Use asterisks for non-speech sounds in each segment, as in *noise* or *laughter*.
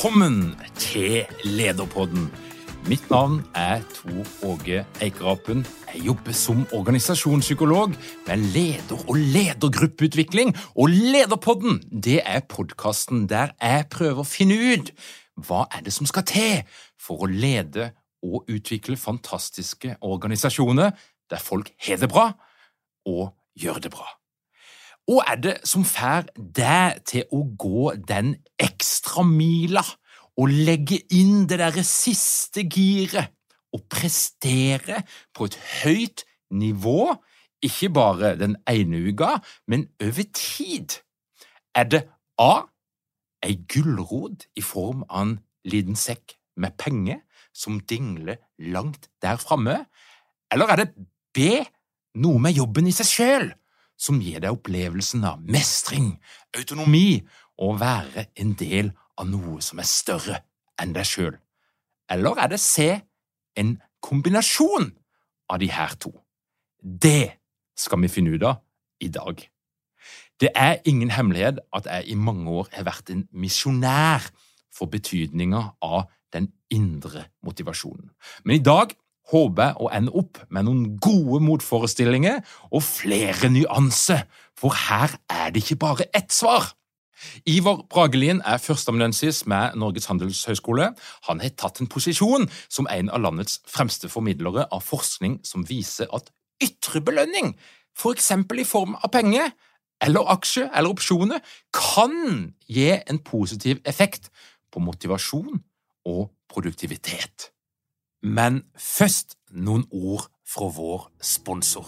Velkommen til Lederpodden. Mitt navn er Tor Åge Eikerapen. Jeg jobber som organisasjonspsykolog med leder- og ledergruppeutvikling. Og Lederpodden det er podkasten der jeg prøver å finne ut hva er det som skal til for å lede og utvikle fantastiske organisasjoner der folk har det bra og gjør det bra. Hva er det som får deg til å gå den ekstra mila og legge inn det derre siste giret og prestere på et høyt nivå, ikke bare den ene uka, men over tid? Er det A. Ei gulrot i form av en liten sekk med penger som dingler langt der framme, eller er det B. Noe med jobben i seg sjøl? Som gir deg opplevelsen av mestring, autonomi og å være en del av noe som er større enn deg sjøl? Eller er det C, en kombinasjon av de her to? Det skal vi finne ut av i dag. Det er ingen hemmelighet at jeg i mange år har vært en misjonær for betydninga av den indre motivasjonen. Men i dag håper å ende opp med noen gode motforestillinger og flere nyanser, for her er det ikke bare ett svar. Ivar Bragelien er førsteamanuensis med Norges handelshøyskole. Han har tatt en posisjon som en av landets fremste formidlere av forskning som viser at ytre belønning, f.eks. For i form av penger eller aksjer eller opsjoner, kan gi en positiv effekt på motivasjon og produktivitet. Men først noen ord fra vår sponsor.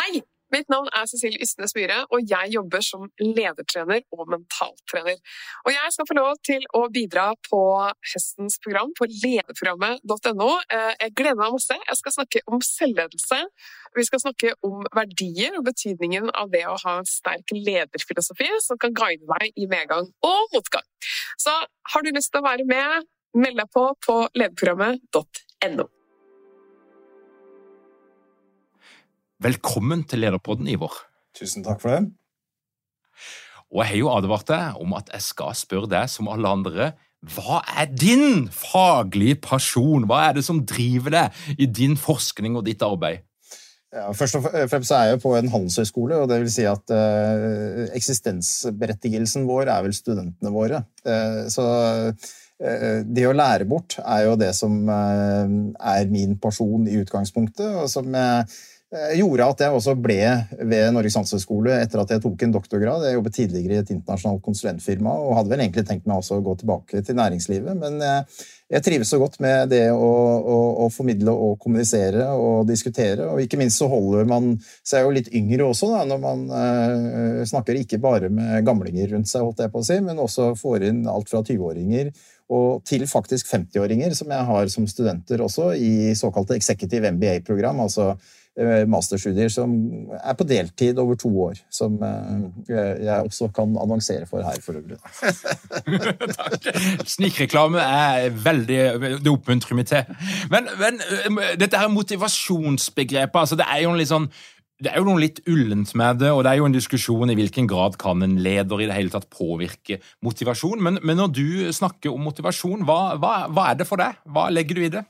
Hei! Mitt navn er Cecilie Ystnes Myhre, og jeg jobber som ledertrener og mentaltrener. Og jeg skal få lov til å bidra på høstens program på lederprogrammet.no. Eh, jeg gleder meg masse. Jeg skal snakke om selvledelse. Vi skal snakke om verdier og betydningen av det å ha en sterk lederfilosofi som kan guide deg i medgang og motgang. Så har du lyst til å være med, meld deg på på lederprogrammet.no. Velkommen til Lederpodden, Ivor. Tusen takk for det. Og jeg har jo advart deg om at jeg skal spørre deg, som alle andre, hva er din faglige pasjon? Hva er det som driver deg i din forskning og ditt arbeid? Ja, først og fremst er jeg på en handelshøyskole, og det vil si at uh, eksistensberettigelsen vår er vel studentene våre. Uh, så det å lære bort er jo det som er min pasjon i utgangspunktet, og som jeg Eh, gjorde at jeg også ble ved Norges handelshøyskole etter at jeg tok en doktorgrad. Jeg jobbet tidligere i et internasjonalt konsulentfirma og hadde vel egentlig tenkt meg også å gå tilbake til næringslivet, men eh, jeg trives så godt med det å, å, å, formidle og kommunisere og diskutere. Og ikke minst så holder man seg jo litt yngre også, da, når man uh, snakker ikke bare med gamlinger rundt seg, holdt jeg på å si, men også får inn alt fra 20-åringer og til faktisk 50-åringer, som jeg har som studenter også, i såkalte executive MBA-program, altså Eh, masterstudier som er på deltid over to år. Som eh, jeg også kan annonsere for her, for øvrig. *laughs* Snikreklame er veldig Det oppmuntrer meg til. Men, men, eh, dette her motivasjonsbegrepet, altså det er jo litt sånn det er jo noe litt ullent med det, og det er jo en diskusjon i hvilken grad kan en leder i det hele tatt påvirke motivasjon. Men, men når du snakker om motivasjon, hva, hva, hva, er det for deg? Hva legger du i det?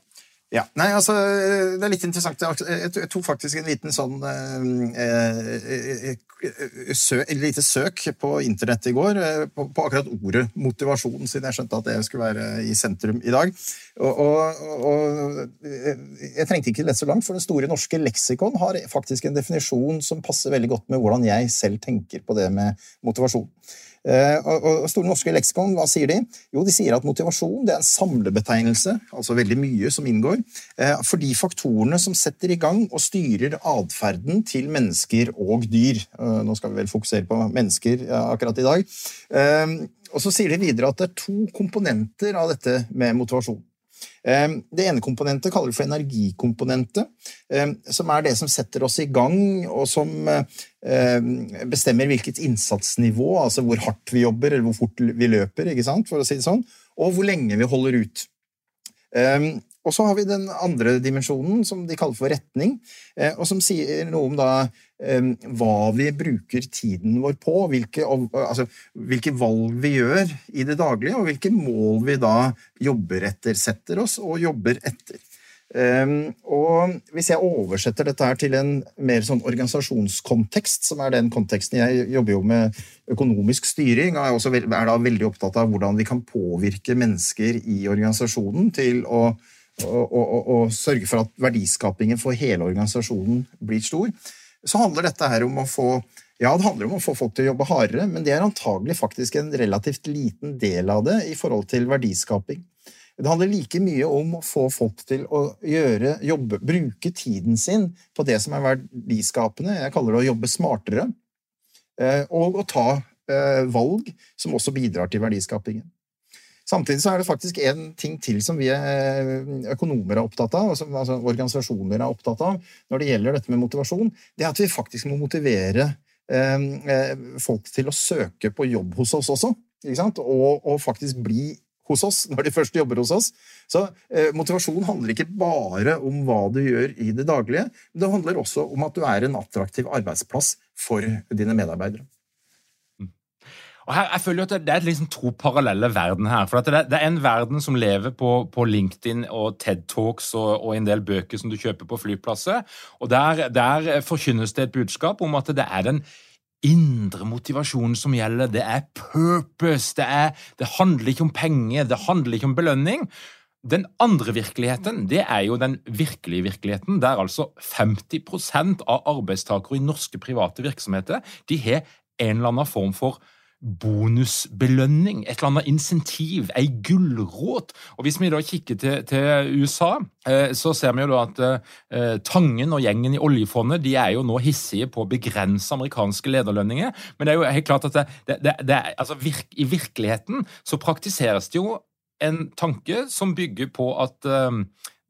Ja, nei, altså, Det er litt interessant. Jeg tok faktisk en liten sånn eh, eh, eh sø, Et lite søk på internett i går eh, på, på, akkurat ordet motivasjon, siden jeg skjønte at det skulle være i sentrum i dag. Og, og, og Jeg trengte ikke lese så langt, for Den store norske leksikon har faktisk en definisjon som passer veldig godt med hvordan jeg selv tenker på det med motivasjon. Eh, og Store norske leksikon, hva sier de? Jo, de sier at motivasjon det er en samlebetegnelse, altså veldig mye som inngår, eh, for de faktorene som setter i gang og styrer atferden til mennesker og dyr. Eh, nå skal vi vel fokusere på mennesker akkurat i dag. Og så sier de videre at det er to komponenter av dette med motivasjon. Ehm, det ene komponentet kaller vi for energikomponentet, ehm, som er det som setter oss i gang, og som ehm, bestemmer hvilket innsatsnivå, altså hvor hardt vi jobber, eller hvor fort vi løper, for å si det sånn, og hvor lenge vi holder ut. Og så har vi den andre dimensjonen, som de kaller for retning, eh, og som sier noe om da hva vi bruker tiden vår på, hvilke, altså, hvilke, valg vi gjør i det daglige, og hvilke mål vi da jobber etter, setter oss og jobber etter. Og Hvis jeg oversetter dette her til en mer sånn organisasjonskontekst, som er den konteksten jeg jobber jo med økonomisk styring, og er, også, er da veldig opptatt av hvordan vi kan påvirke mennesker i organisasjonen til å og, og, og, sørge for at verdiskapingen for hele organisasjonen blir stor, så handler dette her om å få ja, det handler om å få folk til å jobbe hardere, men det er antagelig faktisk en relativt liten del av det i forhold til verdiskaping. Det handler like mye om å få folk til å gjøre, jobbe, bruke tiden sin på det som er verdiskapende, jeg kaller det å jobbe smartere, eh, og å ta eh, valg som også bidrar til verdiskapingen. Samtidig så er det faktisk en ting til som vi eh, økonomer er opptatt av, og som altså, organisasjoner er opptatt av når det gjelder dette med motivasjon. Det er at vi faktisk må motivere eh, eh folk til å søke på jobb hos oss også. Og, og, faktisk bli hos oss når de først jobber hos oss. Så eh, Motivasjon handler ikke bare om hva du gjør i det daglige, men det handler også om at du er en attraktiv arbeidsplass for dine medarbeidere. Og her, jeg føler jo at Det er liksom to parallelle verden her. for det, det, er en verden som lever på, på LinkedIn og TED Talks og, og, en del bøker som du kjøper på flyplasser. og Der, der forkynnes det et budskap om at det er den indre motivasjonen som gjelder. Det er purpose. Det, er, det handler ikke om penger, det handler ikke om belønning. Den andre virkeligheten det er jo den virkelige virkeligheten, der altså 50% av arbeidstakere i norske private virksomheter de har en eller annen form for bonusbelønning, et eller annet insentiv, ei gulrot. Og Hvis vi da kikker til, til USA, eh, så ser vi jo da at eh, Tangen og gjengen i oljefondet de er jo nå hissige på å begrense amerikanske lederlønninger. Men det er jo helt klart at det, det, det, altså virk, i virkeligheten så praktiseres det jo en tanke som bygger på at eh,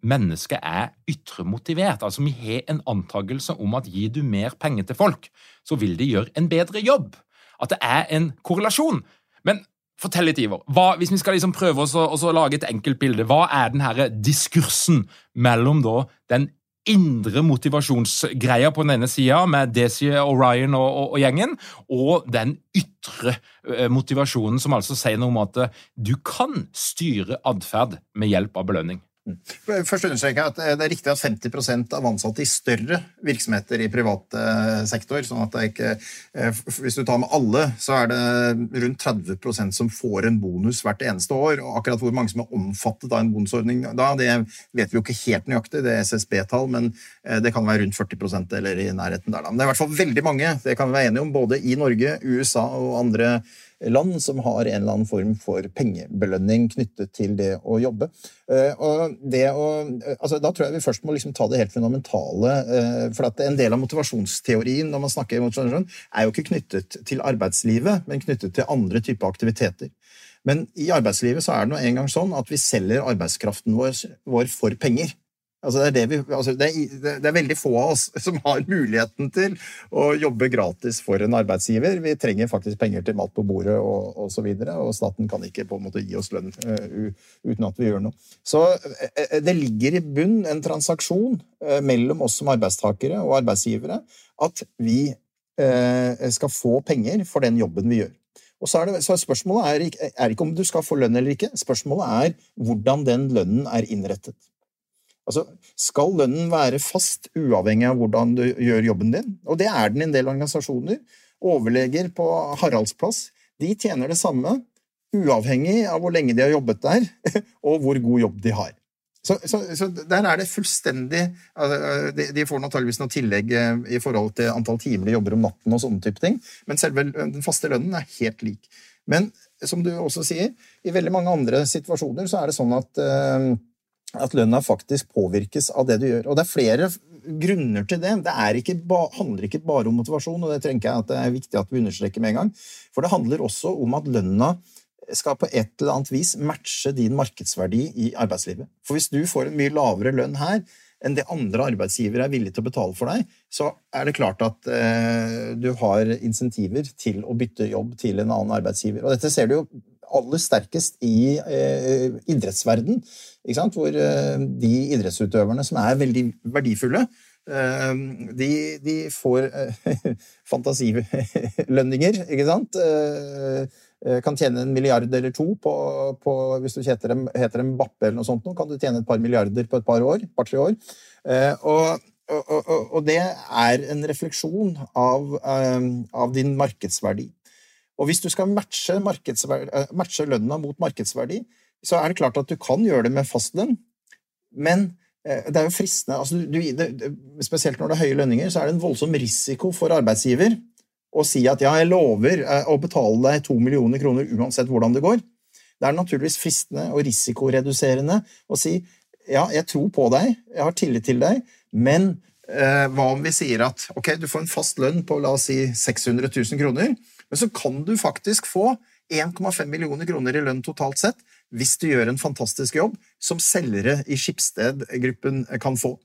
mennesket er ytre motivert. Altså, Vi har en antakelse om at gir du mer penger til folk, så vil de gjøre en bedre jobb at det er en korrelasjon. Men fortell litt, Iver. Hva, hvis vi skal liksom prøve å, å lage et enkelt bilde, hva er denne diskursen mellom da den indre motivasjonsgreia på den ene sida, med Desi Orion og, og, og, gjengen, og den ytre uh, motivasjonen som altså sier noe om at du kan styre atferd med hjelp av belønning. Først understreker jeg at Det er riktig at 50 av ansatte i større virksomheter i privat eh, sektor sånn at det ikke, eh, Hvis du tar med alle, så er det rundt 30% som får en bonus hvert eneste år. og Akkurat hvor mange som er omfattet av en bonusordning da, det vet vi jo ikke helt nøyaktig, det er SSB-tall, men eh, det kan være rundt 40% eller i nærheten der. Men det er i hvert fall veldig mange, det kan vi være enige om, både i Norge, USA og andre land som har en eller annen form for pengebelønning knyttet til det å jobbe. Eh, og det å, altså, da tror jeg vi først må liksom ta det helt fundamentale. Eh, for at En del av motivasjonsteorien når man snakker motivasjon, er jo ikke knyttet til arbeidslivet, men knyttet til andre typer aktiviteter. Men i arbeidslivet så er det nå engang sånn at vi selger arbeidskraften vår, vår for penger. Altså det, er det, vi, altså det, er, det, er veldig få av oss *laughs* som har muligheten til å jobbe gratis for en arbeidsgiver. Vi trenger faktisk penger til mat på bordet og osv., og, og staten kan ikke på en måte gi oss lønn uh, uten at vi gjør noe. Så uh, det ligger i bunn en transaksjon uh, mellom oss som arbeidstakere og arbeidsgivere at vi skal få penger for den jobben vi gjør. Og så, er det, så Spørsmålet er, er ikke om du skal få lønn eller ikke, spørsmålet er hvordan den lønnen er innrettet. Altså, skal lønnen være fast, uavhengig av hvordan du gjør jobben din? Og det er den i en del organisasjoner. Overleger på Haraldsplass de tjener det samme, uavhengig av hvor lenge de har jobbet der, *laughs* og hvor god jobb de har. Så, så, så der er det fullstendig altså, de, får antakeligvis noe tillegg eh, i forhold til antall timer de jobber om natten, og sånne type ting, men selve den faste lønnen er helt lik. Men som du også sier, i veldig mange andre situasjoner så er det sånn at uh, at lønna faktisk påvirkes av det du gjør. Og det er flere grunner til det. Det ikke handler ikke bare om motivasjon, og det tenker jeg at det er viktig at vi understreker med en gang. For det handler også om at lønna skal på et eller annet vis matche din markedsverdi i arbeidslivet. For hvis du får en mye lavere lønn her enn det andre arbeidsgivere er villige til å betale for deg, så er det klart at eh, du har insentiver til å bytte jobb til en annen arbeidsgiver. Og dette ser du jo aller sterkest i eh, idrettsverden, hvor eh, de idrettsutøverne som er veldig verdifulle, eh, de, de, får eh, *laughs* fantasilønninger, ikke sant? Eh, kan tjene en milliard eller to på, på Hvis du heter dem, heter dem Bappe eller noe sånt, kan du tjene et par milliarder på et par år. par-tre år. og og, og, og, det er en refleksjon av, av din markedsverdi. Og hvis du skal matche, eh, matche lønna mot markedsverdi, så er det klart at du kan gjøre det med fastlønn, men eh, det er jo fristende altså du, det, Spesielt når det er høye lønninger, så er det en voldsom risiko for arbeidsgiver å si at ja, jeg lover eh, å betale deg to millioner kroner uansett hvordan det går. Det er naturligvis fristende og risikoreduserende å si ja, jeg tror på deg, jeg har tillit til deg, men eh, hva om vi sier at ok, du får en fast lønn på la oss si 600 000 kroner, men så kan du faktisk få 1,5 millioner kroner i lønn totalt sett hvis du gjør en fantastisk jobb, som selgere i Skipsted-gruppen kan få.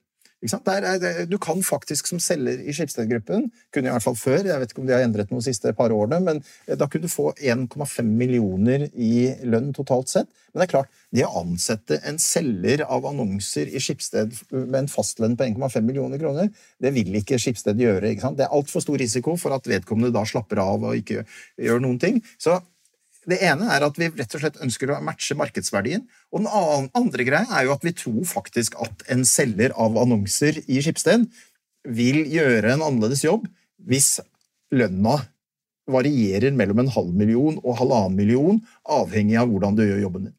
Er, du kan faktisk som selger i Skipsted-gruppen, kunne i hvert fall før, jeg vet ikke om de har endret noe de siste par årene, men eh, da kunne du få 1,5 millioner i lønn totalt sett. Men det er klart, det å ansette en selger av annonser i Skipsted med en fastlønn på 1,5 millioner kroner, det vil ikke Skipsted gjøre. Ikke det er altfor stor risiko for at vedkommende da slapper av og ikke gjør noen ting. Så det ene er at vi rett og slett ønsker å matche markedsverdien. Og den andre greia er jo at vi tror faktisk at en selger av annonser i Skipsted vil gjøre en annerledes jobb hvis lønna varierer mellom en halv million og halvannen million, avhengig av hvordan du gjør jobben din.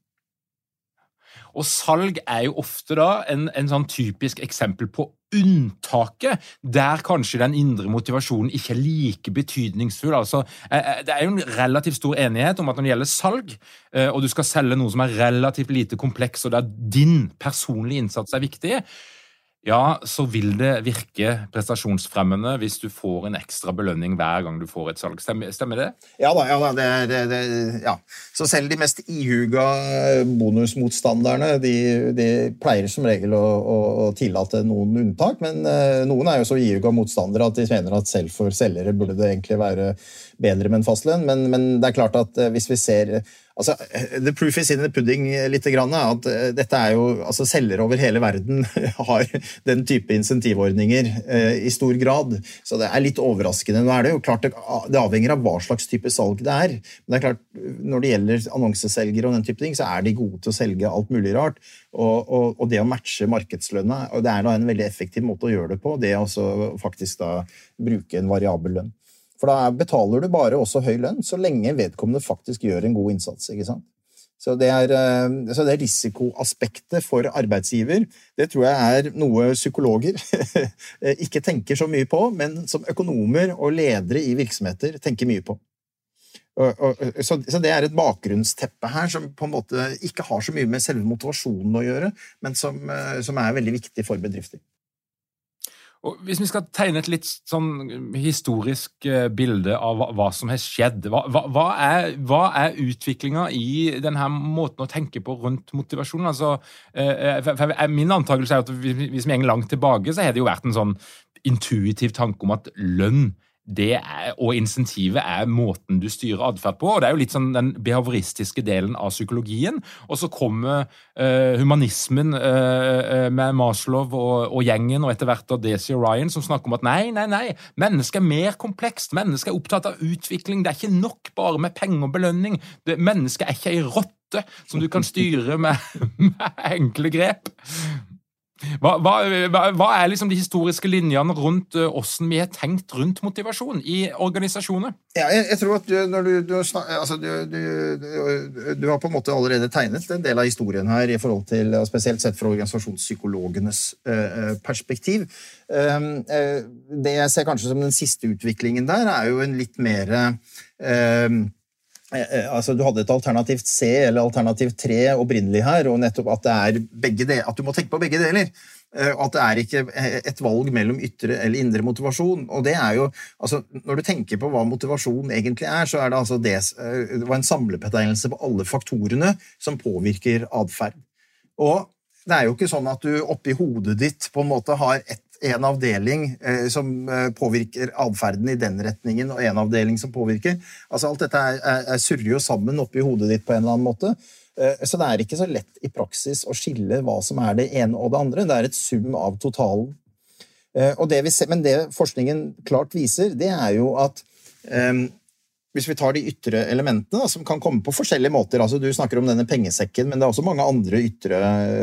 Og salg er jo ofte da en, en sånn typisk eksempel på unntaket, der kanskje den indre motivasjonen ikke er like betydningsfull. Altså, eh, eh, det er jo en relativt stor enighet om at når det gjelder salg, eh, og du skal selge noe som er relativt lite kompleks, og der din personlige innsats er viktig, ja, så vil det virke prestasjonsfremmende hvis du får en ekstra belønning hver gang du får et salg. Stemmer, stemmer det? Ja da. ja, da det, det, det, ja. Så selv de mest ihuga bonusmotstanderne de, de pleier som regel å, å, å, tillate noen unntak, men uh, noen er jo så ihuga motstandere at de mener at selv for selgere burde det egentlig være bedre med en fastlønn. Men, men det er klart at uh, hvis vi ser Altså, The proof is in the pudding. litt, grann, at eh, dette er jo, altså Selgere over hele verden *laughs* har den type insentivordninger eh, i stor grad. Så det er litt overraskende. Nå er Det jo klart, det avhenger av hva slags type salg det er. Men det er klart, når det gjelder annonseselgere, og den type ting, så er de gode til å selge alt mulig rart. Og, og, og det å matche markedslønna det er da en veldig effektiv måte å gjøre det på. Det å faktisk da bruke en variabel lønn. For da betaler du bare også høy lønn så lenge vedkommende faktisk gjør en god innsats. ikke sant? Så det, er, eh, så det risikoaspektet for arbeidsgiver det tror jeg er noe psykologer *laughs* ikke tenker så mye på, men som økonomer og ledere i virksomheter tenker mye på. Så, det er et bakgrunnsteppe her som på en måte ikke har så mye med selve motivasjonen å gjøre, men som, eh, som er veldig viktig for bedrifter. Og hvis vi skal tegne et litt sånn historisk eh, bilde av hva, hva som har skjedd, hva, hva er, hva er utviklinga i denne måten å tenke på rundt motivasjon? Altså, eh, for min antakelse er at hvis vi går langt tilbake, så har det jo vært en sånn intuitiv tanke om at lønn er, og insentivet er måten du styrer atferd på. og Det er jo litt sånn den behavoristiske delen av psykologien. Og så kommer uh, humanismen uh, med Maslow og, og, gjengen, og etter hvert Desi og Ryan, som snakker om at nei, nei, nei, mennesket er mer komplekst. Mennesket er opptatt av utvikling. Det er ikke nok bare med penger og belønning. Det, mennesket er ikke ei rotte som du kan styre med, *laughs* med enkle grep. Hva, hva, hva, er liksom de historiske linjene rundt åssen vi har tenkt rundt motivasjon i organisasjoner? Ja, jeg, jeg, tror at du, når du, du, altså du, du, har på en måte allerede tegnet en del av historien her, i forhold til, spesielt sett fra organisasjonspsykologenes perspektiv. Uh, det jeg ser kanskje som den siste utviklingen der, er jo en litt mer uh, Eh, eh, altså, du hadde et alternativt C eller alternativ 3 opprinnelig her, og nettopp at, det at du må tenke på begge deler. Eh, at det er ikke et valg mellom ytre eller indre motivasjon. og det er jo, altså, Når du tenker på hva motivasjon egentlig er, så er det altså det, det var en samlebetegnelse på alle faktorene som påvirker atferd. Og det er jo ikke sånn at du oppi hodet ditt på en måte har ett en avdeling eh, som eh, påvirker atferden i den retningen, og en avdeling som påvirker Altså Alt dette er, er, er surrer jo sammen oppi hodet ditt på en eller annen måte. Eh, så det er ikke så lett i praksis å skille hva som er det ene og det andre. Det er et sum av totalen. Eh, det ser, men det forskningen klart viser, det er jo at eh, hvis vi tar de ytre elementene, da, som kan komme på forskjellige måter altså Du snakker om denne pengesekken, men det er også mange andre ytre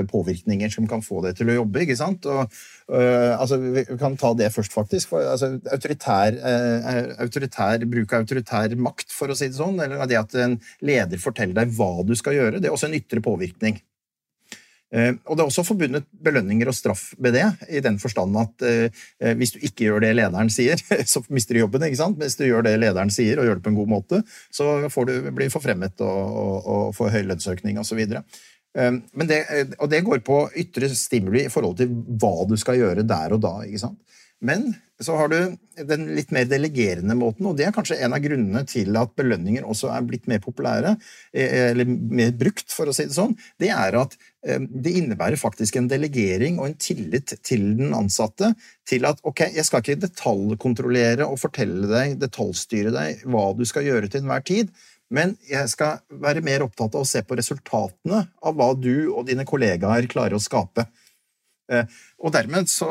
påvirkninger som kan få det til å jobbe. ikke sant? Og, øh, altså, vi kan ta det først, faktisk. For, altså, autoritær, øh, autoritær, Bruk av autoritær makt, for å si det sånn, eller det at en leder forteller deg hva du skal gjøre, det er også en ytre påvirkning. Eh, og Det er også forbundet belønninger og straff med det, i den forstand at eh, eh, hvis du ikke gjør det lederen sier, *laughs* så mister du jobben. ikke sant? Hvis du gjør det lederen sier, og gjør det på en god måte, så får du bli forfremmet og, og, og får høy lønnsøkning osv. Men det, og det går på ytre stimuli i forhold til hva du skal gjøre der og da. ikke sant? Men så har du den litt mer delegerende måten, og det er kanskje en av grunnene til at belønninger også er blitt mer populære, eh, eller mer brukt, for å si det sånn. Det er at eh, det innebærer faktisk en delegering og en tillit til den ansatte til at ok, jeg skal ikke detaljkontrollere og fortelle deg, detaljstyre deg hva du skal gjøre til enhver tid, men jeg skal være mer opptatt av å se på resultatene av hva du og dine kollegaer klarer å skape. Eh, og dermed så,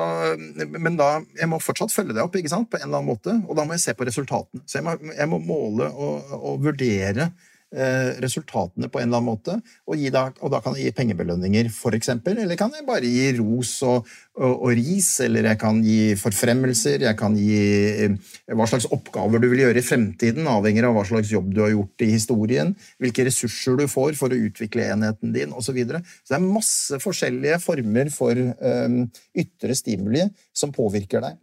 Men da, jeg må fortsatt følge det opp ikke sant, på en eller annen måte, og da må jeg se på resultatene. Så jeg må, jeg må måle og, og vurdere resultatene på en eller annen måte, og, da, og da kan jeg gi pengebelønninger, f.eks. Eller kan jeg bare gi ros og, og, og, ris, eller jeg kan gi forfremmelser, jeg kan gi eh, hva slags oppgaver du vil gjøre i fremtiden, avhenger av hva slags jobb du har gjort i historien, hvilke ressurser du får for å utvikle enheten din, osv. Så, videre. så det er masse forskjellige former for um, ytre stimuli som påvirker deg.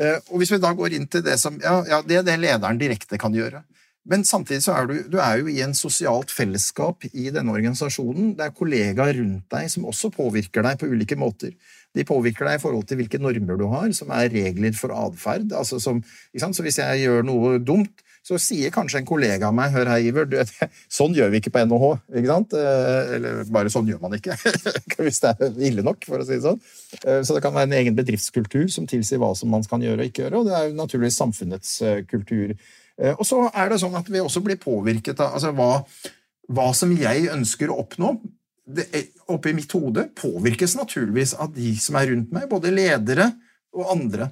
Uh, og Hvis vi da går inn til det som ja, ja, det det lederen direkte kan gjøre. Men samtidig så er du, du er jo i en sosialt fellesskap i denne organisasjonen. Det er kollegaer rundt deg som også påvirker deg på ulike måter. De påvirker deg i forhold til hvilke normer du har, som er regler for atferd. Altså så hvis jeg gjør noe dumt, så sier kanskje en kollega av meg hør her, Iver, du, *laughs* sånn gjør vi ikke på NHH. ikke sant? Eh, eller bare sånn gjør man ikke, *laughs* hvis det er ille nok, for å si det sånn. Eh, så det kan være en egen bedriftskultur som tilsier hva som man kan gjøre og ikke gjøre, og det er jo naturligvis samfunnets eh, kultur og så er det sånn at vi også blir påvirket av altså, hva, hva som jeg ønsker å oppnå. Det, oppi mitt hode påvirkes naturligvis av de som er rundt meg, både ledere og andre.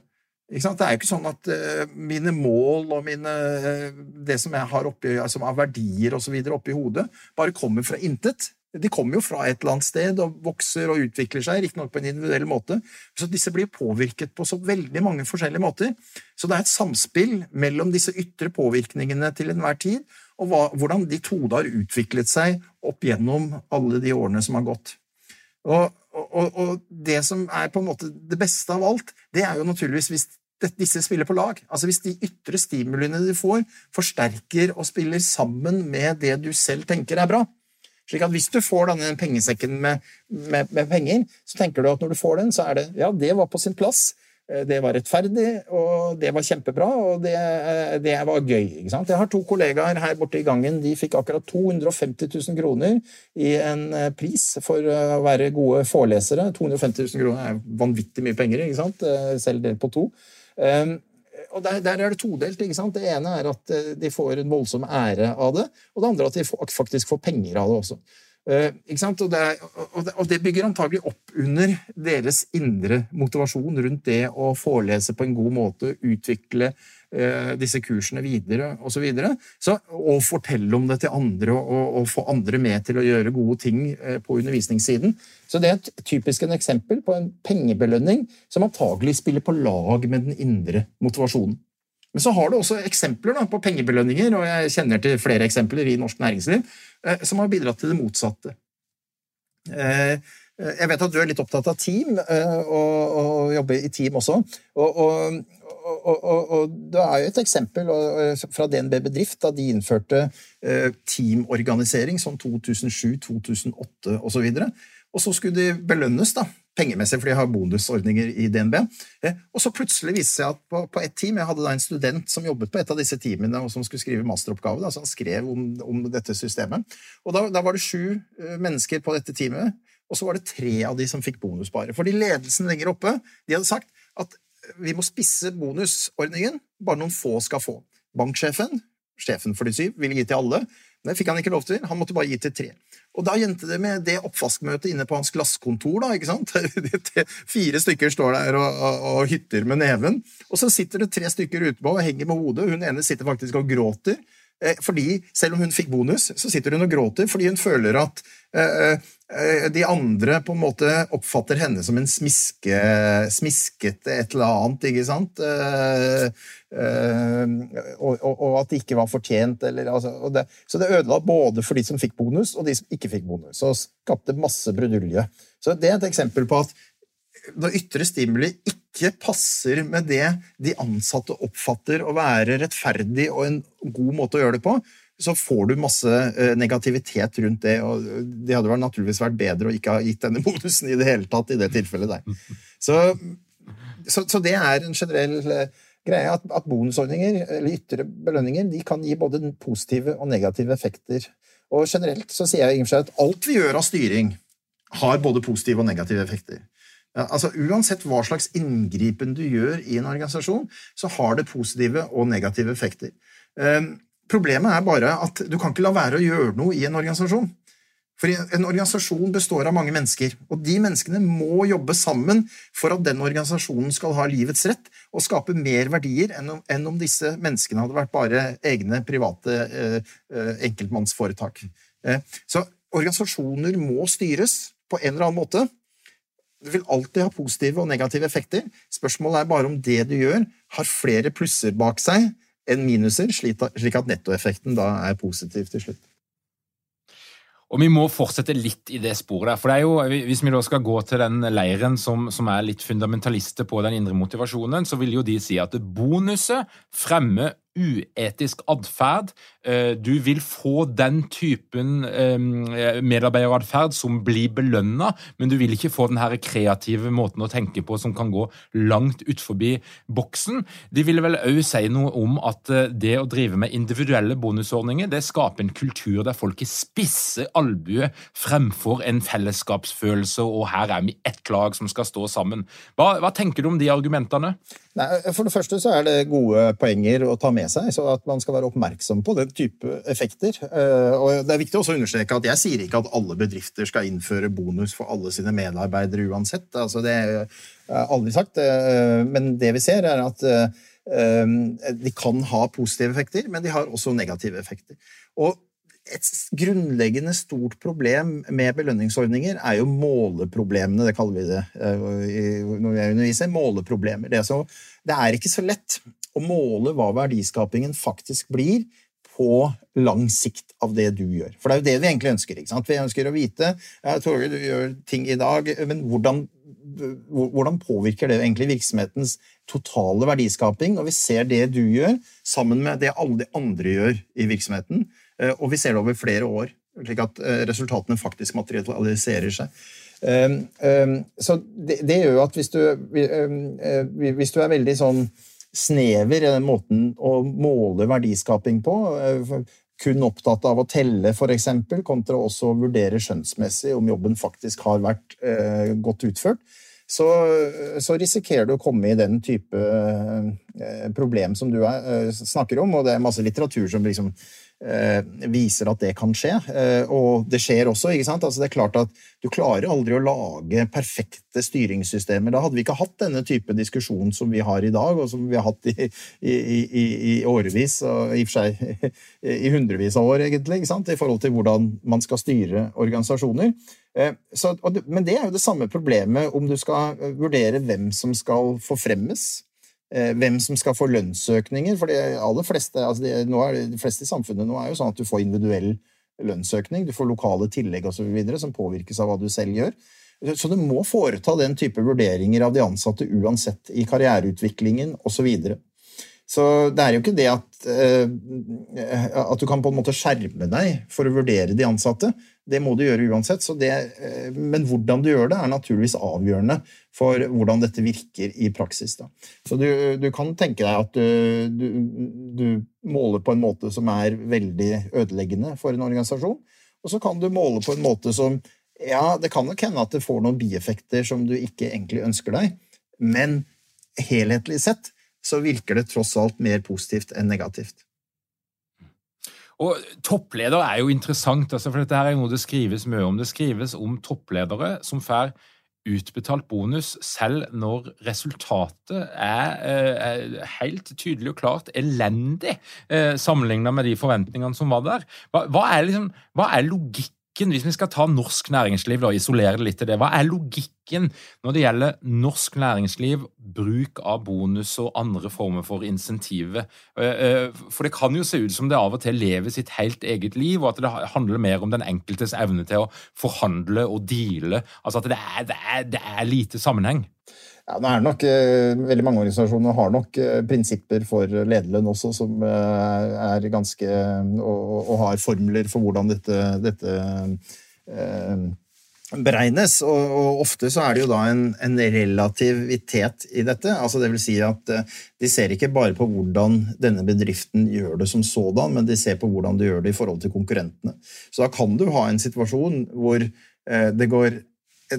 Det er jo ikke sånn at uh, mine mål og mine, uh, det som jeg har oppi, altså, av verdier osv. oppi hodet, bare kommer fra intet. De kommer jo fra et eller annet sted og vokser og utvikler seg, riktignok på en individuell måte. Så disse blir påvirket på så veldig mange forskjellige måter. Så det er et samspill mellom disse ytre påvirkningene til enhver tid, og hva, hvordan ditt hode har utviklet seg opp gjennom alle de årene som har gått. Og, og, og, det som er på en måte det beste av alt, det er jo naturligvis hvis disse spiller på lag. Altså Hvis de ytre stimuliene du får, forsterker og spiller sammen med det du selv tenker er bra, slik at hvis du får denne pengesekken med, med, med, penger, så tenker du at når du får den, så er det ja, det var på sin plass. Eh, det var rettferdig, og det var kjempebra, og det, eh, det var gøy. ikke sant? Jeg har to kollegaer her borte i gangen. De fikk akkurat 250 000 kroner i en eh, pris for å være gode forelesere. 250 000 kroner er vanvittig mye penger, ikke sant? selv delt på to. Ehm, og der, der, er det todelt. ikke sant? Det ene er at de får en voldsom ære av det, og det andre at de faktisk får penger av det også. Uh, og, det, og, det, og, det, bygger antagelig opp under deres indre motivasjon rundt det å forelese på en god måte, utvikle eh, disse kursene videre osv. Så så, og fortelle om det til andre og, og, få andre med til å gjøre gode ting eh, på undervisningssiden. Så det er et typisk en eksempel på en pengebelønning som antagelig spiller på lag med den indre motivasjonen. Men så har du også eksempler da, på pengebelønninger, og jeg kjenner til flere eksempler i norsk næringsliv, eh, som har bidratt til det motsatte. Eh, jeg vet at du er litt opptatt av team, eh, og, og jobber i team også. Og, og, og, det er jo et eksempel fra DNB Bedrift da de innførte teamorganisering sånn 2007, 2008 osv. Og så skulle de belønnes da, pengemessig, for de har bonusordninger i DNB. Eh, og så plutselig viste det seg at på, på et team Jeg hadde da en student som jobbet på et av disse teamene, og som skulle skrive masteroppgave. Da, så han skrev om, om dette systemet. Og da, da, var det sju eh, mennesker på dette teamet, og så var det tre av de som fikk bonus bare. Fordi ledelsen lenger oppe de hadde sagt at vi må spisse bonusordningen, bare noen få skal få. Banksjefen, sjefen for de syv, ville gi til alle. Det fikk han ikke lov til. Han måtte bare gi til tre. Og da endte det med det oppvaskmøtet inne på hans glasskontor. da, ikke sant? *laughs* Fire stykker står der og, og, og, hytter med neven. Og så sitter det tre stykker utenpå og henger med hodet. Hun ene sitter faktisk og gråter. Eh, fordi Selv om hun fikk bonus, så sitter hun og gråter fordi hun føler at uh, uh, de andre på en måte oppfatter henne som en smiske, smiskete et eller annet, ikke sant? Og, at det ikke var fortjent. Eller, altså, det, så det ødela både for de som fikk bonus, og de som ikke fikk bonus. Og skapte masse brudulje. Så det er et eksempel på at når ytre stimuli ikke passer med det de ansatte oppfatter å være rettferdig og en god måte å gjøre det på, så får du masse eh, negativitet rundt det. og Det hadde naturligvis vært bedre å ikke ha gitt denne *laughs* bonusen i det hele tatt i det tilfellet der. Så, så, så det er en generell eh, greie at, at, bonusordninger, eller ytre belønninger, de kan gi både positive og negative effekter. Og generelt så sier jeg at alt vi gjør av styring, har både positive og negative effekter. Altså Uansett hva slags inngripen du gjør i en organisasjon, så har det positive og negative effekter. Eh, problemet er bare at du kan ikke la være å gjøre noe i en organisasjon. For en organisasjon består av mange mennesker, og de menneskene må jobbe sammen for at den organisasjonen skal ha livets rett og skape mer verdier enn om disse menneskene hadde vært bare egne private eh, eh enkeltmannsforetak. Eh, så organisasjoner må styres på en eller annen måte, det vil alltid ha positive og negative effekter. Spørsmålet er bare om det du gjør, har flere plusser bak seg enn minuser, slik at nettoeffekten da er positiv til slutt. Og Vi må fortsette litt i det sporet. der, for det er jo, Hvis vi da skal gå til den leiren som, som er litt fundamentalister på den indre motivasjonen, så vil jo de si at bonuset fremmer uetisk atferd. Eh, du vil få den typen eh, medarbeideratferd som blir belønna, men du vil ikke få den her kreative måten å tenke på som kan gå langt utfor boksen. De ville vel òg si noe om at eh, det å drive med individuelle bonusordninger det skaper en kultur der folk i spisse albuer fremfor en fellesskapsfølelse, og her er vi ett lag som skal stå sammen. Hva, hva tenker du om de argumentene? Nei, for det første så er det gode poenger å ta med seg, så at man skal være oppmerksom på den type effekter. Eh, og Det er viktig også å understreke at jeg sier ikke at alle bedrifter skal innføre bonus for alle sine medarbeidere uansett. Altså, det er aldri sagt. Eh, men det vi ser, er at eh, de kan ha positive effekter, men de har også negative effekter. Og et grunnleggende stort problem med belønningsordninger er jo måleproblemene, det kaller vi det eh, når jeg underviser. Måleproblemer. Det er, så, det er ikke så lett å måle hva verdiskapingen faktisk blir på lang sikt av det du gjør. For det er jo det vi egentlig ønsker. ikke sant? Vi ønsker å vite ja, Torgeir, du gjør ting i dag, men hvordan, hvordan påvirker det egentlig virksomhetens totale verdiskaping når vi ser det du gjør, sammen med det alle de andre gjør i virksomheten? Eh, og vi ser det over flere år, slik at eh, resultatene faktisk materialiserer seg. Så det, gjør jo at hvis du, hvis du er veldig sånn snever i den måten å måle verdiskaping på, kun opptatt av å telle, f.eks., kontra også å vurdere skjønnsmessig om jobben faktisk har vært godt utført, så, så, risikerer du å komme i den type eh, problem som du er, eh, snakker om, og det er masse litteratur som liksom eh, viser at det kan skje. Eh, og det skjer også. ikke sant? Altså, det er klart at Du klarer aldri å lage perfekte styringssystemer. Da hadde vi ikke hatt denne type diskusjon som vi har i dag, og som vi har hatt i, i, i, i årevis, og i og for seg i hundrevis av år, egentlig, ikke sant? i forhold til hvordan man skal styre organisasjoner. Eh, så, men det er jo det samme problemet om du skal eh, vurdere hvem som skal forfremmes. Eh, hvem som skal få lønnsøkninger. For de aller fleste, altså de, er, de fleste i samfunnet nå er jo sånn at du får individuell lønnsøkning. Du får lokale tillegg osv. som påvirkes av hva du selv gjør. Så du må foreta den type vurderinger av de ansatte uansett i karriereutviklingen osv. Så, det er jo ikke det at, at du kan på en måte skjerme deg for å vurdere de ansatte. Det må du gjøre uansett. Det, eh, men hvordan du gjør det, er naturligvis avgjørende for hvordan dette virker i praksis. Da. Så du, du, kan tenke deg at du, du, du, måler på en måte som er veldig ødeleggende for en organisasjon. Og så kan du måle på en måte som Ja, det kan nok hende at det får noen bieffekter som du ikke egentlig ønsker deg, men helhetlig sett så virker det tross alt mer positivt enn negativt. Og Toppleder er jo interessant, altså, for dette her er noe det skrives mye om. Det skrives om toppledere som får utbetalt bonus selv når resultatet er, eh, er helt tydelig og klart elendig eh, sammenlignet med de forventningene som var der. Hva, hva, er, liksom, hva er logikk logikken, hvis vi skal ta norsk næringsliv og isolere det litt til det, hva er logikken når det gjelder norsk næringsliv, bruk av bonus og andre former for insentiver? Eh, eh, for det kan jo se ut som det av og til lever sitt helt eget liv, og at det handler mer om den enkeltes evne til å forhandle og deale. Altså at det er, det er, det er lite sammenheng. Ja, nå er det nok, eh, Veldig mange organisasjoner har nok eh, prinsipper for lederlønn også, som eh, er ganske Og, og har formler for hvordan dette, dette eh, beregnes. Og, og, ofte så er det jo da en, en, relativitet i dette. altså det vil si at De ser ikke bare på hvordan denne bedriften gjør det som sådan, men de ser på hvordan de gjør det i forhold til konkurrentene. Så da kan du ha en situasjon hvor eh, det går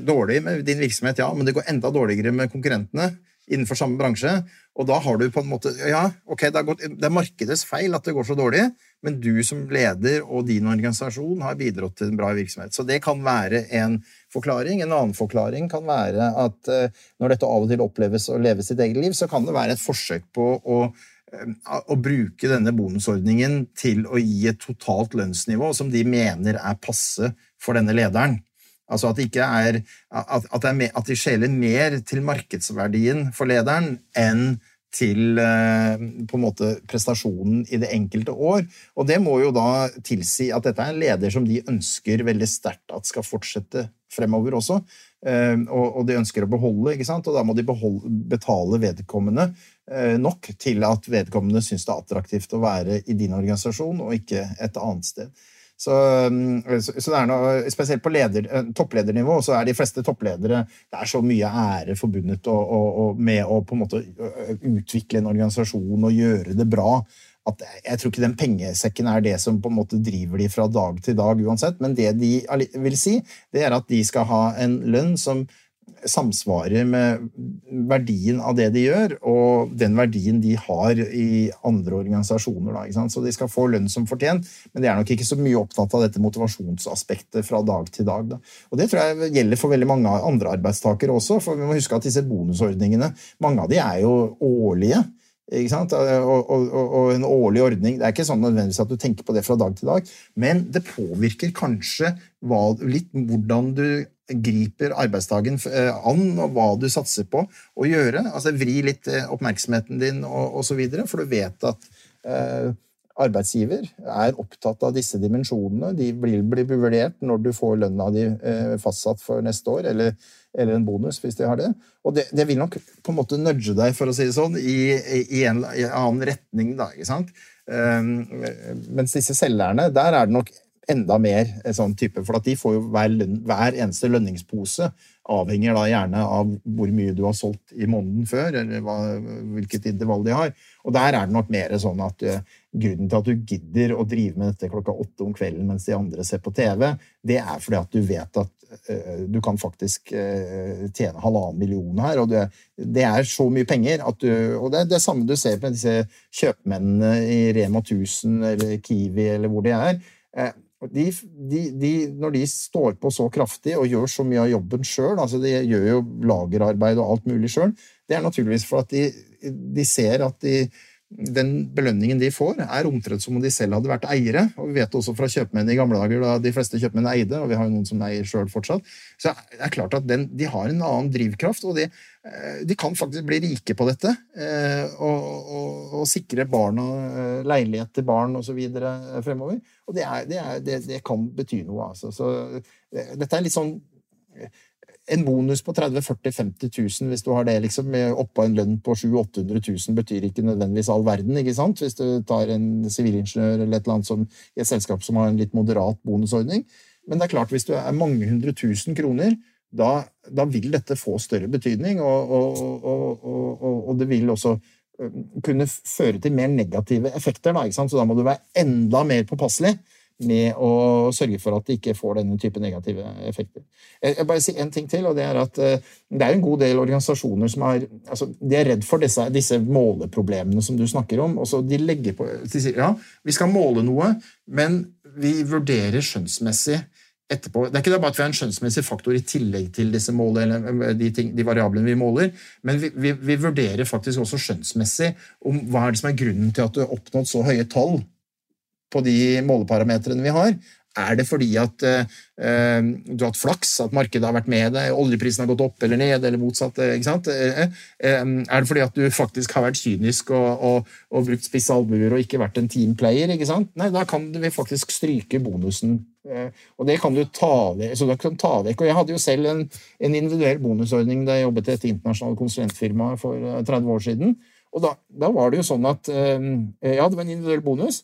dårlig med din virksomhet, ja, men det går enda dårligere med konkurrentene innenfor samme bransje. Og da har du på en måte Ja, ok, det gått, det er markedets feil at det går så dårlig, men du som leder og din organisasjon har bidratt til en bra virksomhet. Så det kan være en forklaring. En annen forklaring kan være at uh, når dette av og til oppleves å leve sitt eget liv, så kan det være et forsøk på å eh, å bruke denne bonusordningen til å gi et totalt lønnsnivå som de mener er passe for denne lederen. Altså at, er, at, at, er, at, de skjeler mer til markedsverdien for lederen enn til eh, på en måte prestasjonen i det enkelte år. Og det må jo da tilsi at dette er en leder som de ønsker veldig sterkt at skal fortsette fremover også. Eh, og, de ønsker å beholde, ikke sant? og da må de beholde, betale vedkommende eh, nok til at vedkommende syns det er attraktivt å være i din organisasjon og ikke et annet sted. Så, um, så, så det er noe, Spesielt på leder, eh, toppledernivå så er de fleste toppledere Det er så mye ære forbundet og, og, og med å på en måte utvikle en organisasjon og gjøre det bra. At jeg tror ikke den pengesekken er det som på en måte driver de fra dag til dag uansett. Men det de vil si, det er at de skal ha en lønn som samsvarer med verdien av det de gjør, og den verdien de har i andre organisasjoner. Da, så de skal få lønn som fortjent, men de er nok ikke så mye opptatt av dette motivasjonsaspektet fra dag til dag. Da. Og Det tror jeg gjelder for veldig mange andre arbeidstakere også, for vi må huske at disse bonusordningene, mange av de er jo årlige. Og, og, og, en årlig ordning. Det er ikke sånn nødvendigvis at du tenker på det fra dag til dag, men det påvirker kanskje hva, litt hvordan du griper arbeidsdagen eh, an, og hva du satser på å gjøre. Altså Vri litt eh, oppmerksomheten din og osv., for du vet at eh, arbeidsgiver er opptatt av disse dimensjonene. De blir, blir vurdert når du får lønna di eh, fastsatt for neste år, eller, eller, en bonus hvis de har det. Og det, det, vil nok på en måte nudge deg, for å si det sånn, i, i, en, i en, annen retning, da. ikke sant? Um, mens disse selgerne, der er det nok enda mer sånn type, for at de får jo hver, hver eneste lønningspose avhenger da gjerne av hvor mye du har solgt i måneden før, eller hva, hvilket intervall de har. Og der er det nok mer sånn at uh, grunnen til at du gidder å drive med dette klokka åtte om kvelden mens de andre ser på TV, det er fordi at du vet at uh, du kan faktisk uh, tjene halvannen million her, og det, det, er så mye penger at du Og det er det samme du ser med disse kjøpmennene i Rema 1000 eller Kiwi eller hvor de er de, de, de, når de står på så kraftig og gjør så mye av jobben sjøl, altså de gjør jo lagerarbeid og alt mulig sjøl, det er naturligvis for at de, ser at de, den belønningen de får, er omtrent som om de selv hadde vært eiere. Og vi vet også fra kjøpmenn i gamle dager da de fleste kjøpmenn eide, og vi har jo noen som eier sjøl fortsatt. Så det er klart at den, de har en annen drivkraft, og de, eh, de kan faktisk bli rike på dette. Eh, og, og, og sikre barna eh, leilighet til barn osv. fremover. Og det, er, det, er, det, det, kan bety noe, altså. Så dette er litt sånn en bonus på 30 40 50 000 hvis du har det liksom, oppå en lønn på 700 800 000, betyr ikke nødvendigvis all verden. ikke sant? Hvis du tar en sivilingeniør eller et eller annet som, i et selskap som har en litt moderat bonusordning. Men det er klart, hvis du er mange hundre tusen kroner, da, da vil dette få større betydning. Og, og, og, og, det vil også kunne føre til mer negative effekter. Da, ikke sant? Så da må du være enda mer påpasselig med å sørge for at de ikke får denne type negative effekter. Jeg vil bare si en ting til, og det er at eh, det er en god del organisasjoner som er, altså, de er redd for disse, disse, måleproblemene som du snakker om. og så De legger på, de sier ja, vi skal måle noe, men vi vurderer skjønnsmessig etterpå. Det er ikke bare at vi har en skjønnsmessig faktor i tillegg til disse mål, eh, de, ting, de, variablene vi måler, men vi, vi, vi, vurderer faktisk også skjønnsmessig om hva er det som er grunnen til at du har oppnådd så høye tall på de måleparametrene vi har? Er det fordi at uh, du har hatt flaks, at markedet har vært med deg, oljeprisen har gått opp eller ned, eller motsatt? ikke sant? Uh, uh, er det fordi at du faktisk har vært kynisk og, og, og brukt spisse albuer og ikke vært en teamplayer? ikke sant? Nei, da kan vi faktisk stryke bonusen. og det kan du ta vekk. Så du kan ta vekk. Og jeg hadde jo selv en, en individuell bonusordning da jeg jobbet i et internasjonalt konsulentfirma for 30 år siden. Og da, da var det jo sånn at ja, det var en individuell bonus.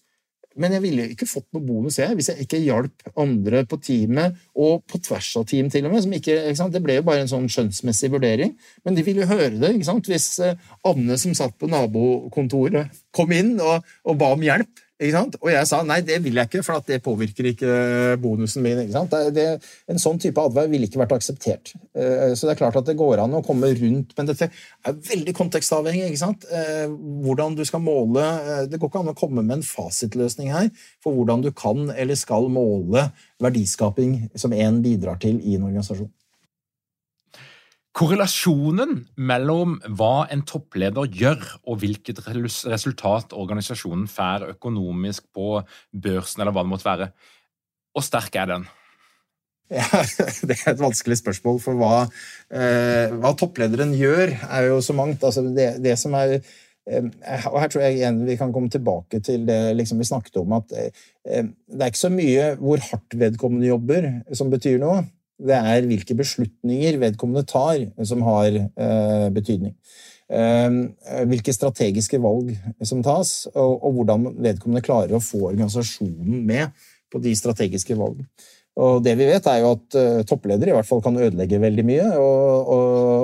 Men jeg ville ikke fått noe bonus jeg, hvis jeg ikke hjalp andre på teamet, og på tvers av team til og med. Ikke, ikke det ble jo bare en sånn skjønnsmessig vurdering. Men de ville jo høre det. Hvis eh, Anne som satt på nabokontoret, kom inn og, og ba om hjelp, og jeg sa nei, det vil jeg ikke, for det påvirker ikke bonusen min. Det, det, en sånn type advær ville ikke vært akseptert. Eh, så det er klart at det går an å komme rundt, men dette er veldig kontekstavhengig. ikke sant? Eh, hvordan du skal måle eh, Det går ikke an å komme med en fasitløsning her for hvordan du kan eller skal måle verdiskaping som én bidrar til i en organisasjon. Korrelasjonen mellom hva en toppleder gjør, og hvilket resultat organisasjonen får økonomisk på børsen, eller hva det måtte være, hvor sterk er den? Ja, *laughs* det er et vanskelig spørsmål, for hva, eh, hva topplederen gjør, er jo så mangt. Altså det, det, som er eh, og Her tror jeg igjen vi kan komme tilbake til det liksom vi snakket om, at eh, det er ikke så mye hvor hardt vedkommende jobber, som betyr noe. Det er hvilke beslutninger vedkommende tar, som har eh, betydning. Eh, hvilke strategiske valg som tas, og, og hvordan vedkommende klarer å få organisasjonen med på de strategiske valgene. Og det vi vet, er jo at eh, toppledere i hvert fall kan ødelegge veldig mye. Og, og,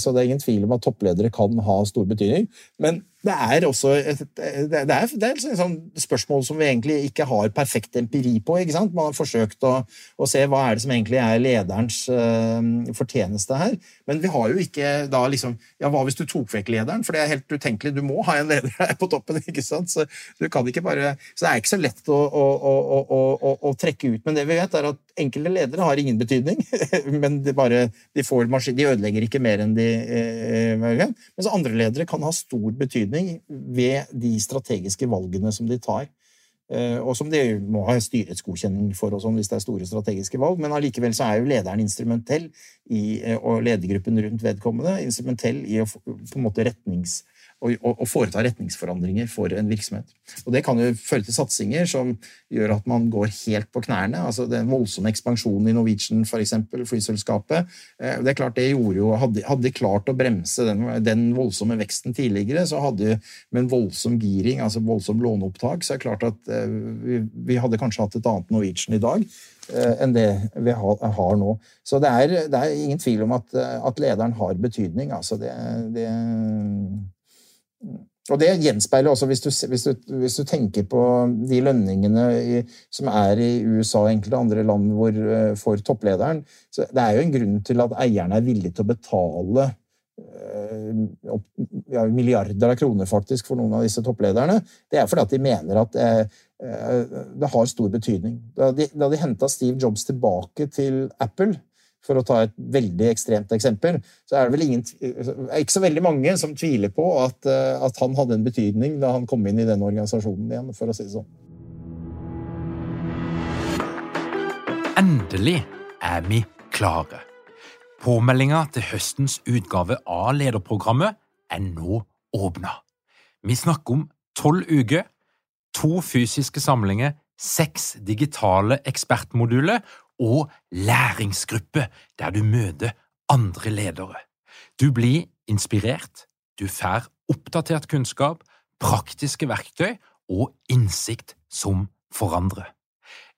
så det er ingen tvil om at toppledere kan ha stor betydning. Men det er også et, det er, det er et sånn spørsmål som vi egentlig ikke har perfekt empiri på. ikke sant? Man har forsøkt å, å se hva er det som egentlig er lederens uh, fortjeneste her. Men vi har jo ikke da liksom Ja, hva hvis du tok vekk lederen? For det er helt utenkelig. Du må ha en leder her på toppen. *laughs* ikke sant? Så du kan ikke bare, så det er ikke så lett å, å, å, trekke ut. Men det vi vet, er at enkelte ledere har ingen betydning. *laughs* Men bare, de, maskin, de ødelegger ikke mer enn de eh, Mens andre ledere kan ha stor betydning betydning ved de strategiske valgene som de tar. Eh, og som de må ha styrets godkjenning for og sånn hvis det er store strategiske valg. Men allikevel så er jo lederen instrumentell i, eh, og ledergruppen rundt vedkommende instrumentell i å på en måte retnings å, å, foreta retningsforandringer for en virksomhet. Og Det kan jo føre til satsinger som gjør at man går helt på knærne. altså Den voldsomme ekspansjonen i Norwegian, f.eks., flyselskapet. Eh, det er klart det gjorde jo, hadde de klart å bremse den, den, voldsomme veksten tidligere, så hadde med en voldsom giring, altså voldsom låneopptak, så er det klart at eh, vi, vi hadde kanskje hatt et annet Norwegian i dag eh, enn det vi har, nå. Så det er, det er, ingen tvil om at, at lederen har betydning. Altså det, det og det gjenspeiler også, hvis du, hvis, du, hvis du, tenker på de lønningene i, som er i USA og enkelte andre land hvor, eh, for topplederen så Det er jo en grunn til at eierne er villige til å betale øh, ja, milliarder av kroner faktisk for noen av disse topplederne. Det er fordi at de mener at øh, det har stor betydning. Da de, da de henta Steve Jobs tilbake til Apple for å ta et veldig ekstremt eksempel, så er det vel ingen, ikke så veldig mange som tviler på at, eh, at, han hadde en betydning da han kom inn i den organisasjonen igjen, for å si det sånn. Endelig er vi klare. Påmeldinga til høstens utgave av lederprogrammet er nå åpna. Vi snakker om tolv uker, to fysiske samlinger, seks digitale ekspertmoduler og læringsgruppe der du møter andre ledere. Du blir inspirert, du får oppdatert kunnskap, praktiske verktøy og innsikt som forandrer.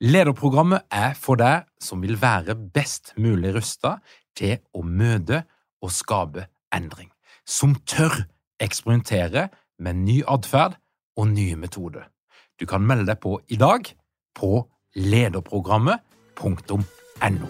Lederprogrammet er for deg som vil være best mulig rusta til å møte og skape endring, som tør eksperimentere med ny atferd og nye metoder. Du kan melde deg på i dag på lederprogrammet nrk.no.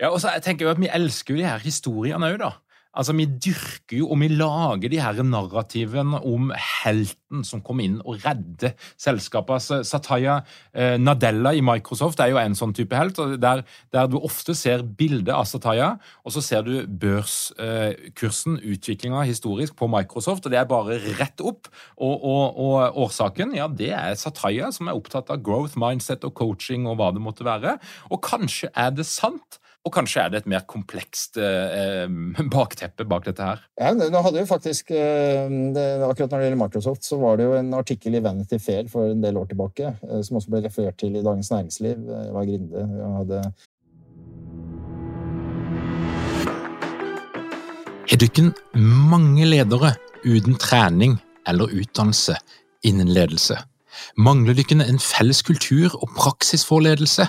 Ja, og så jeg tenker jo at Vi elsker jo de her historiene òg, da. Altså, Vi dyrker jo og vi lager de her narrativene om helten som kom inn og redder selskapet. Altså, Sataya eh, Nadella i Microsoft er jo en sånn type helt, der, der du ofte ser bildet av Sataya, og så ser du børskursen, eh, utviklinga historisk på Microsoft, og det er bare rett opp. Og, og, og årsaken, ja, det er Sataya, som er opptatt av growth, mindset og coaching og hva det måtte være. Og kanskje er det sant og kanskje er det et mer komplekst eh, bakteppe bak dette her? Ja, nå hadde vi faktisk, eh, det, Akkurat når det gjelder Microsoft, så var det jo en artikkel i Vanity Fair for en del år tilbake, eh, som også ble referert til i Dagens Næringsliv. Jeg var Grinde. Jeg hadde Har dere mange ledere uten trening eller utdannelse innen ledelse? Mangler dere en felles kultur og praksis for ledelse?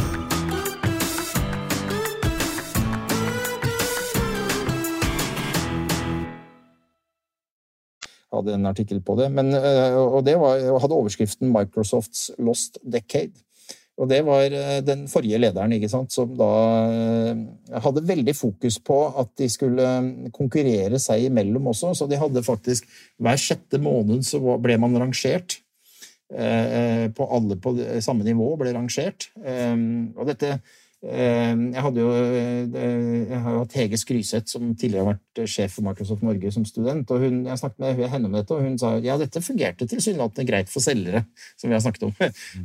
hadde en artikkel på det. Men, eh, og det var, hadde overskriften 'Microsofts Lost Decade'. Og det var eh, den forrige lederen ikke sant, som da eh, hadde veldig fokus på at de skulle konkurrere seg imellom også. Så de hadde faktisk hver sjette måned så ble man rangert. På alle på samme nivå ble rangert. Og dette jeg hadde jo eh, jeg har hatt Hege Skryseth, som tidligere har vært sjef for Microsoft Norge som student. og hun, Jeg snakket med henne om dette, og hun sa ja, dette fungerte tilsynelatende greit for selgere. som vi har snakket om.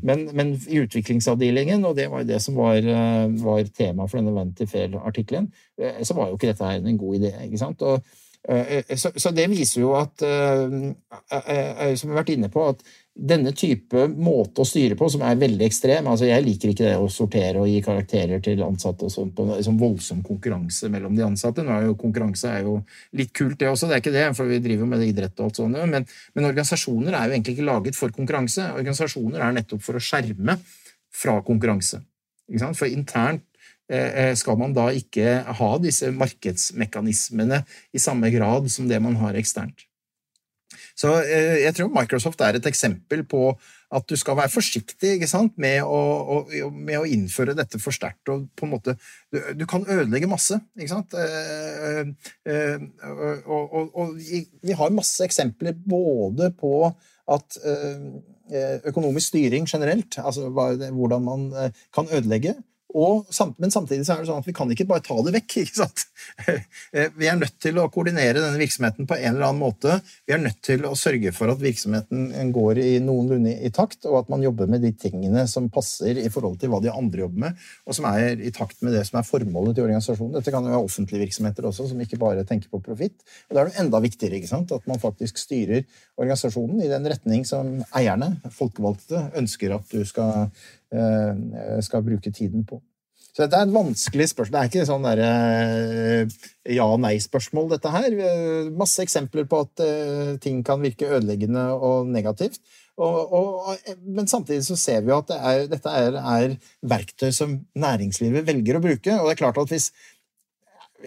Men, men, i utviklingsavdelingen, og det var jo det som var, eh, var tema for denne Vanity Fair-artikkelen, så var jo ikke dette her en god idé. ikke sant? Og, så, så, det viser jo at, som vi har vært inne på, at denne type måte å styre på, som er veldig ekstrem altså Jeg liker ikke det å sortere og gi karakterer til ansatte og sånt på liksom voldsom konkurranse mellom de ansatte. Nå er jo Konkurranse er jo litt kult, det også, det er ikke det, for vi driver jo med idrett og alt sånt. Men, men organisasjoner er jo egentlig ikke laget for konkurranse. Organisasjoner er nettopp for å skjerme fra konkurranse. For internt eh, eh, skal man da ikke ha disse markedsmekanismene i samme grad som det man har eksternt. Så eh, jeg tror Microsoft er et eksempel på at du skal være forsiktig med, å, å, med å innføre dette for sterkt. og på en måte, du, du, kan ødelegge masse. ikke sant? Eh, eh, og, og, og, vi har masse eksempler både på at økonomisk styring generelt, altså hvordan man kan ødelegge, og, men samtidig så er det sånn at vi kan ikke bare ta det vekk. *laughs* ikke sant? Eh, vi er nødt til å koordinere denne virksomheten på en eller annen måte. Vi er nødt til å sørge for at virksomheten går i noenlunde i takt, og at man jobber med de tingene som passer i forhold til hva de andre jobber med, og som er i takt med det som er formålet til organisasjonen. Dette kan jo være offentlige virksomheter også, som ikke bare tenker på profitt. Og Da er det enda viktigere ikke sant? at man faktisk styrer organisasjonen i den retning som eierne, folkevalgte, ønsker at du skal Eh, skal bruke tiden på. Så dette er et vanskelig spørsmål. Det er ikke sånn der, eh, ja-nei-spørsmål, dette her. Masse eksempler på at eh, ting kan virke ødeleggende og negativt. Og, og, men samtidig så ser vi at det er, dette er, er, verktøy som næringslivet velger å bruke. Og det er klart at hvis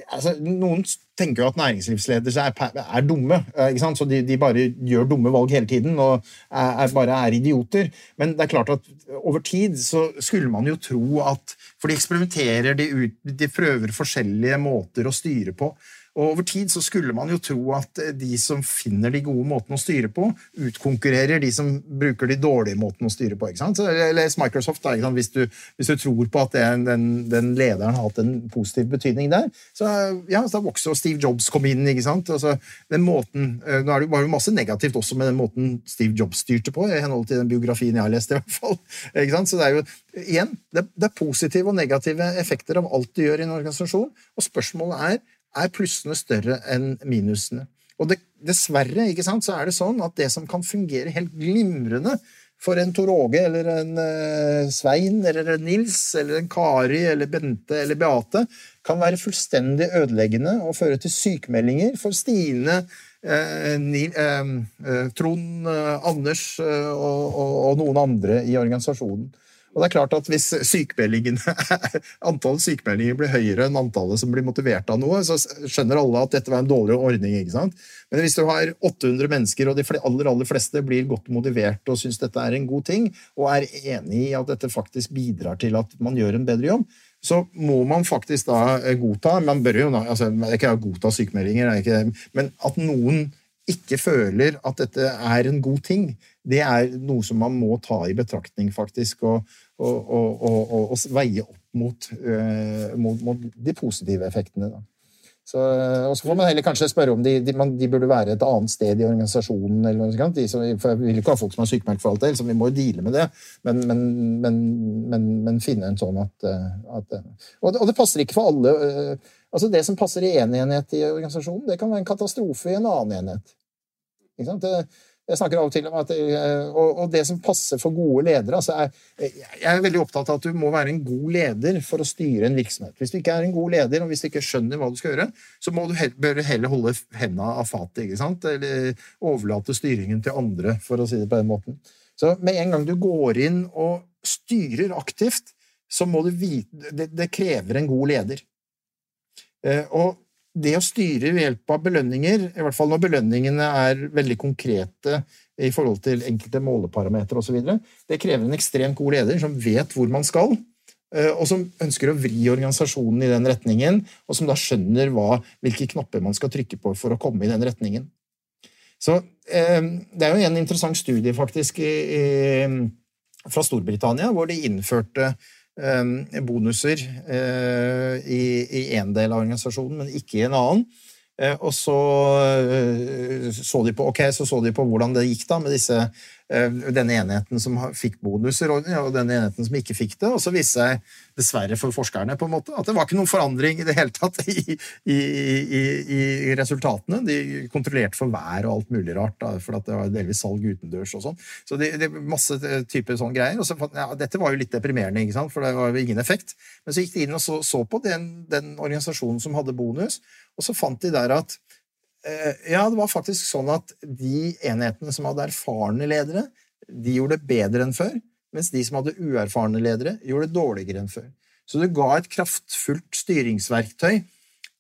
altså, Noen tenker jo at næringslivsledere er, er, dumme, eh, så de, de, bare gjør dumme valg hele tiden og er, bare er idioter. Men det er klart at over tid så skulle man jo tro at For de eksperimenterer, de, ut, de prøver forskjellige måter å styre på. Og over tid så skulle man jo tro at de som finner de gode måtene å styre på, utkonkurrerer de som bruker de dårlige måtene å styre på. ikke sant? Les Microsoft, da, hvis du, hvis, du, tror på at den, den, den, lederen har hatt en positiv betydning der. Så ja, så vokser Steve Jobs kom inn. ikke sant? Altså, den måten, eh, Nå er det jo masse negativt også med den måten Steve Jobs styrte på, i henhold til den biografien jeg har lest. i hvert fall. *laughs* ikke sant? Så det er jo igjen, det er positive og negative effekter av alt du gjør i en organisasjon. Og spørsmålet er er plussene større enn minusene. Og det, dessverre ikke sant, så er det sånn at det som kan fungere helt glimrende for en Tor Åge eller en uh, Svein eller en Nils eller en Kari eller Bente eller Beate, kan være fullstendig ødeleggende og føre til sykemeldinger for Stine, uh, Nil, uh, Trond, Anders og, og, og noen andre i organisasjonen. Og det er klart at Hvis *laughs* antallet sykemeldinger blir høyere enn antallet som blir motivert av noe, så skjønner alle at dette var en dårlig ordning. ikke sant? Men hvis du har 800 mennesker, og de aller, aller fleste blir godt motivert og syns dette er en god ting, og er enig i at dette faktisk bidrar til at man gjør en bedre jobb, så må man faktisk da eh, godta Man bør jo altså, ikke godta sykemeldinger, men at noen ikke føler at dette er en god ting, det er noe som man må ta i betraktning, faktisk, og, og, og, og veie opp mot, uh, mot, mot, de positive effektene. Da. Så, og så får man heller kanskje spørre om de, de, de, burde være et annet sted i organisasjonen. eller noe. De som, for Jeg vil ikke ha folk som er sykemeldt for alt det, så vi må jo deale med det. Men, men, men, men finne en sånn at, eh, at og, det, og, det, passer ikke for alle. Altså Det som passer i én en enhet i organisasjonen, det kan være en katastrofe i en annen enhet. Jeg snakker av og til om at eh, og, det som passer for gode ledere altså er, Jeg er veldig opptatt av at du må være en god leder for å styre en virksomhet. Hvis du ikke er en god leder, og hvis du ikke skjønner hva du skal gjøre, så må du heller, heller holde hendene av fatet, ikke sant? eller overlate styringen til andre, for å si det på den måten. Så med en gang du går inn og styrer aktivt, så må du vite Det, det krever en god leder. Eh, og det å styre ved hjelp av belønninger, i hvert fall når belønningene er veldig konkrete i forhold til enkelte måleparametere osv., det krever en ekstremt god leder som vet hvor man skal, eh, og som ønsker å vri organisasjonen i den retningen, og som da skjønner hva, hvilke knapper man skal trykke på for å komme i den retningen. Så eh, Det er jo en interessant studie faktisk i, i, fra Storbritannia, hvor de innførte bonuser eh, i én del av organisasjonen, men ikke i en annen. Eh, og så så de på, okay, så så de på hvordan det gikk da med disse Eh, denne enheten som fikk bonuser, og denne enheten som ikke fikk det. Og så viste seg, dessverre for forskerne, på en måte, at det var ikke noen forandring i det hele tatt i, i, i, i resultatene. De kontrollerte for vær og alt mulig rart, da, for det var delvis salg utendørs og sånn. Så det, det masse typer sånne greier. Og så, ja, dette var jo litt deprimerende, ikke sant? for det var jo ingen effekt. Men så gikk de inn og så, så på den, den organisasjonen som hadde bonus, og så fant de der at Eh, ja, det var faktisk sånn at de enhetene som hadde erfarne ledere, de gjorde det bedre enn før, mens de som hadde uerfarne ledere, gjorde det dårligere enn før. Så du ga et kraftfullt styringsverktøy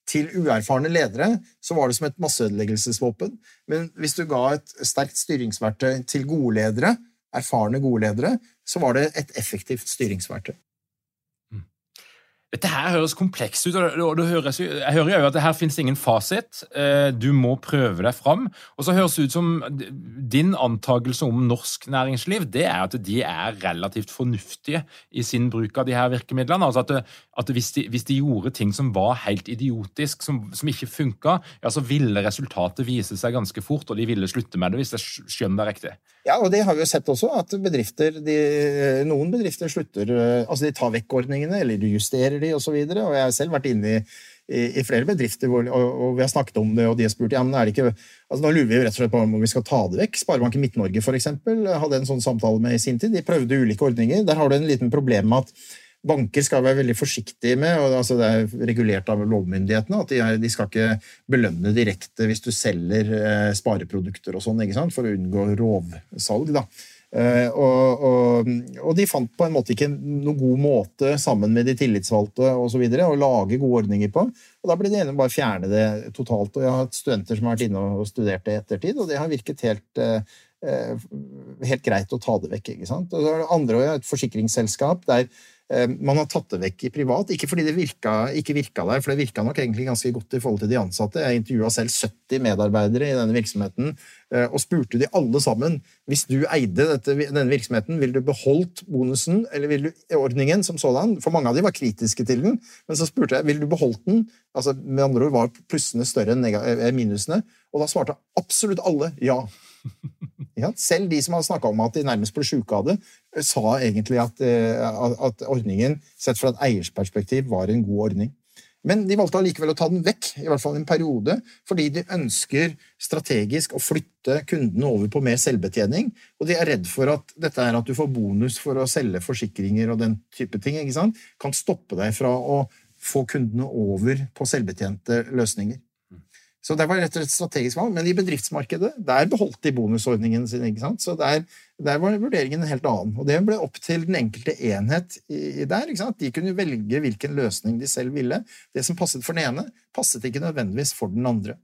til uerfarne ledere, så var det som et masseødeleggelsesvåpen. Men hvis du ga et sterkt styringsverktøy til gode ledere, erfarne, gode ledere, så var det et effektivt styringsverktøy. Dette her høres komplekst ut, og det høres, jeg hører jo at det her finnes ingen fasit. Eh, du må prøve deg fram. Og så høres det ut som din antakelse om norsk næringsliv det er at de er relativt fornuftige i sin bruk av de her virkemidlene. Altså at, at hvis, de, hvis, de, gjorde ting som var helt idiotisk, som, som ikke funka, ja, så ville resultatet vise seg ganske fort, og de ville slutte med det, hvis jeg skjønner det riktig. Ja, og det har vi jo sett også, at bedrifter, de, noen bedrifter slutter eh, Altså de tar vekk ordningene, eller de justerer de osv. Og, så og jeg har selv vært inne i, i, i flere bedrifter hvor, og, og, vi har snakket om det, og de har spurt ja, men er det ikke, altså Nå lurer vi jo rett og slett på om vi skal ta det vekk. Sparebanken Midt-Norge for eksempel, hadde en sånn samtale med i sin tid. De prøvde ulike ordninger. Der har du en liten problem med at banker skal være veldig forsiktige med, og altså det er regulert av lovmyndighetene, at de, er, de, skal ikke belønne direkte hvis du selger eh, spareprodukter og sånn, for å unngå rovsalg. da. Eh, og, og, og, de fant på en måte ikke noen god måte sammen med de tillitsvalgte og så videre, å lage gode ordninger på. Og Da ble de enige om bare fjerne det totalt. og Jeg har hatt studenter som har vært inne og studert det i ettertid, og det har virket helt, eh, helt greit å ta det vekk. ikke sant? Og så er det andre, et forsikringsselskap der man har tatt det vekk i privat, ikke fordi det virka, ikke virka der, for det virka nok egentlig ganske godt i forhold til de ansatte. Jeg intervjua selv 70 medarbeidere i denne virksomheten eh, og spurte de alle sammen hvis du eide dette, denne virksomheten, ville du beholdt bonusen eller ville du ordningen som sådan? For mange av de var kritiske til den, men så spurte jeg ville du beholdt den. Altså, med andre ord var plussene større enn eh, minusene, og da svarte absolutt alle ja. *laughs* Selv de som hadde snakka om at de nærmest ble sjuke av det, sa egentlig at, eh, at, ordningen, sett fra et eiersperspektiv, var en god ordning. Men de valgte allikevel å ta den vekk, i hvert fall en periode, fordi de ønsker strategisk å flytte kundene over på mer selvbetjening. Og de er redd for at dette er at du får bonus for å selge forsikringer og den type ting, kan stoppe deg fra å få kundene over på selvbetjente løsninger. Så det var rett og slett strategisk valg. Men i bedriftsmarkedet der beholdt de bonusordningen sin. ikke sant? Så der, der, var vurderingen en helt annen. Og det ble opp til den enkelte enhet i, der. ikke sant? De kunne velge hvilken løsning de selv ville. Det som passet for den ene, passet ikke nødvendigvis for den andre.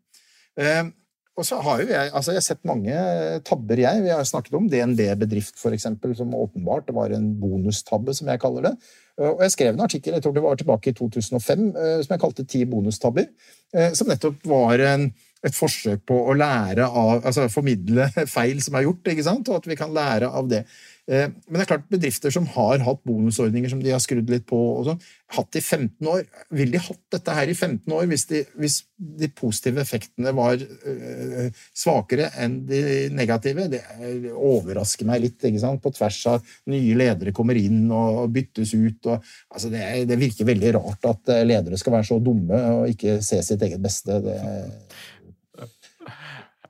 Uh, og så har jo jeg, altså jeg har sett mange tabber, jeg. Vi har snakket om DNB Bedrift, eksempel, som åpenbart var en bonustabbe, som jeg kaller det. Eh, og jeg skrev en artikkel jeg tror det var tilbake i 2005 eh, som jeg kalte 'Ti bonustabber', eh, som nettopp var en, et forsøk på å lære av, altså formidle *laughs* feil som er gjort, ikke sant? og at vi kan lære av det. Eh, men det er klart bedrifter som har hatt bonusordninger som de har skrudd litt på, og sånn, hatt i 15 år Vil de hatt dette her i 15 år hvis de, hvis de positive effektene var øh, svakere enn de negative? Det overrasker meg litt. ikke sant? På tvers av nye ledere kommer inn og byttes ut. Og, altså det, det, virker veldig rart at ledere skal være så dumme og ikke se sitt eget beste. Det,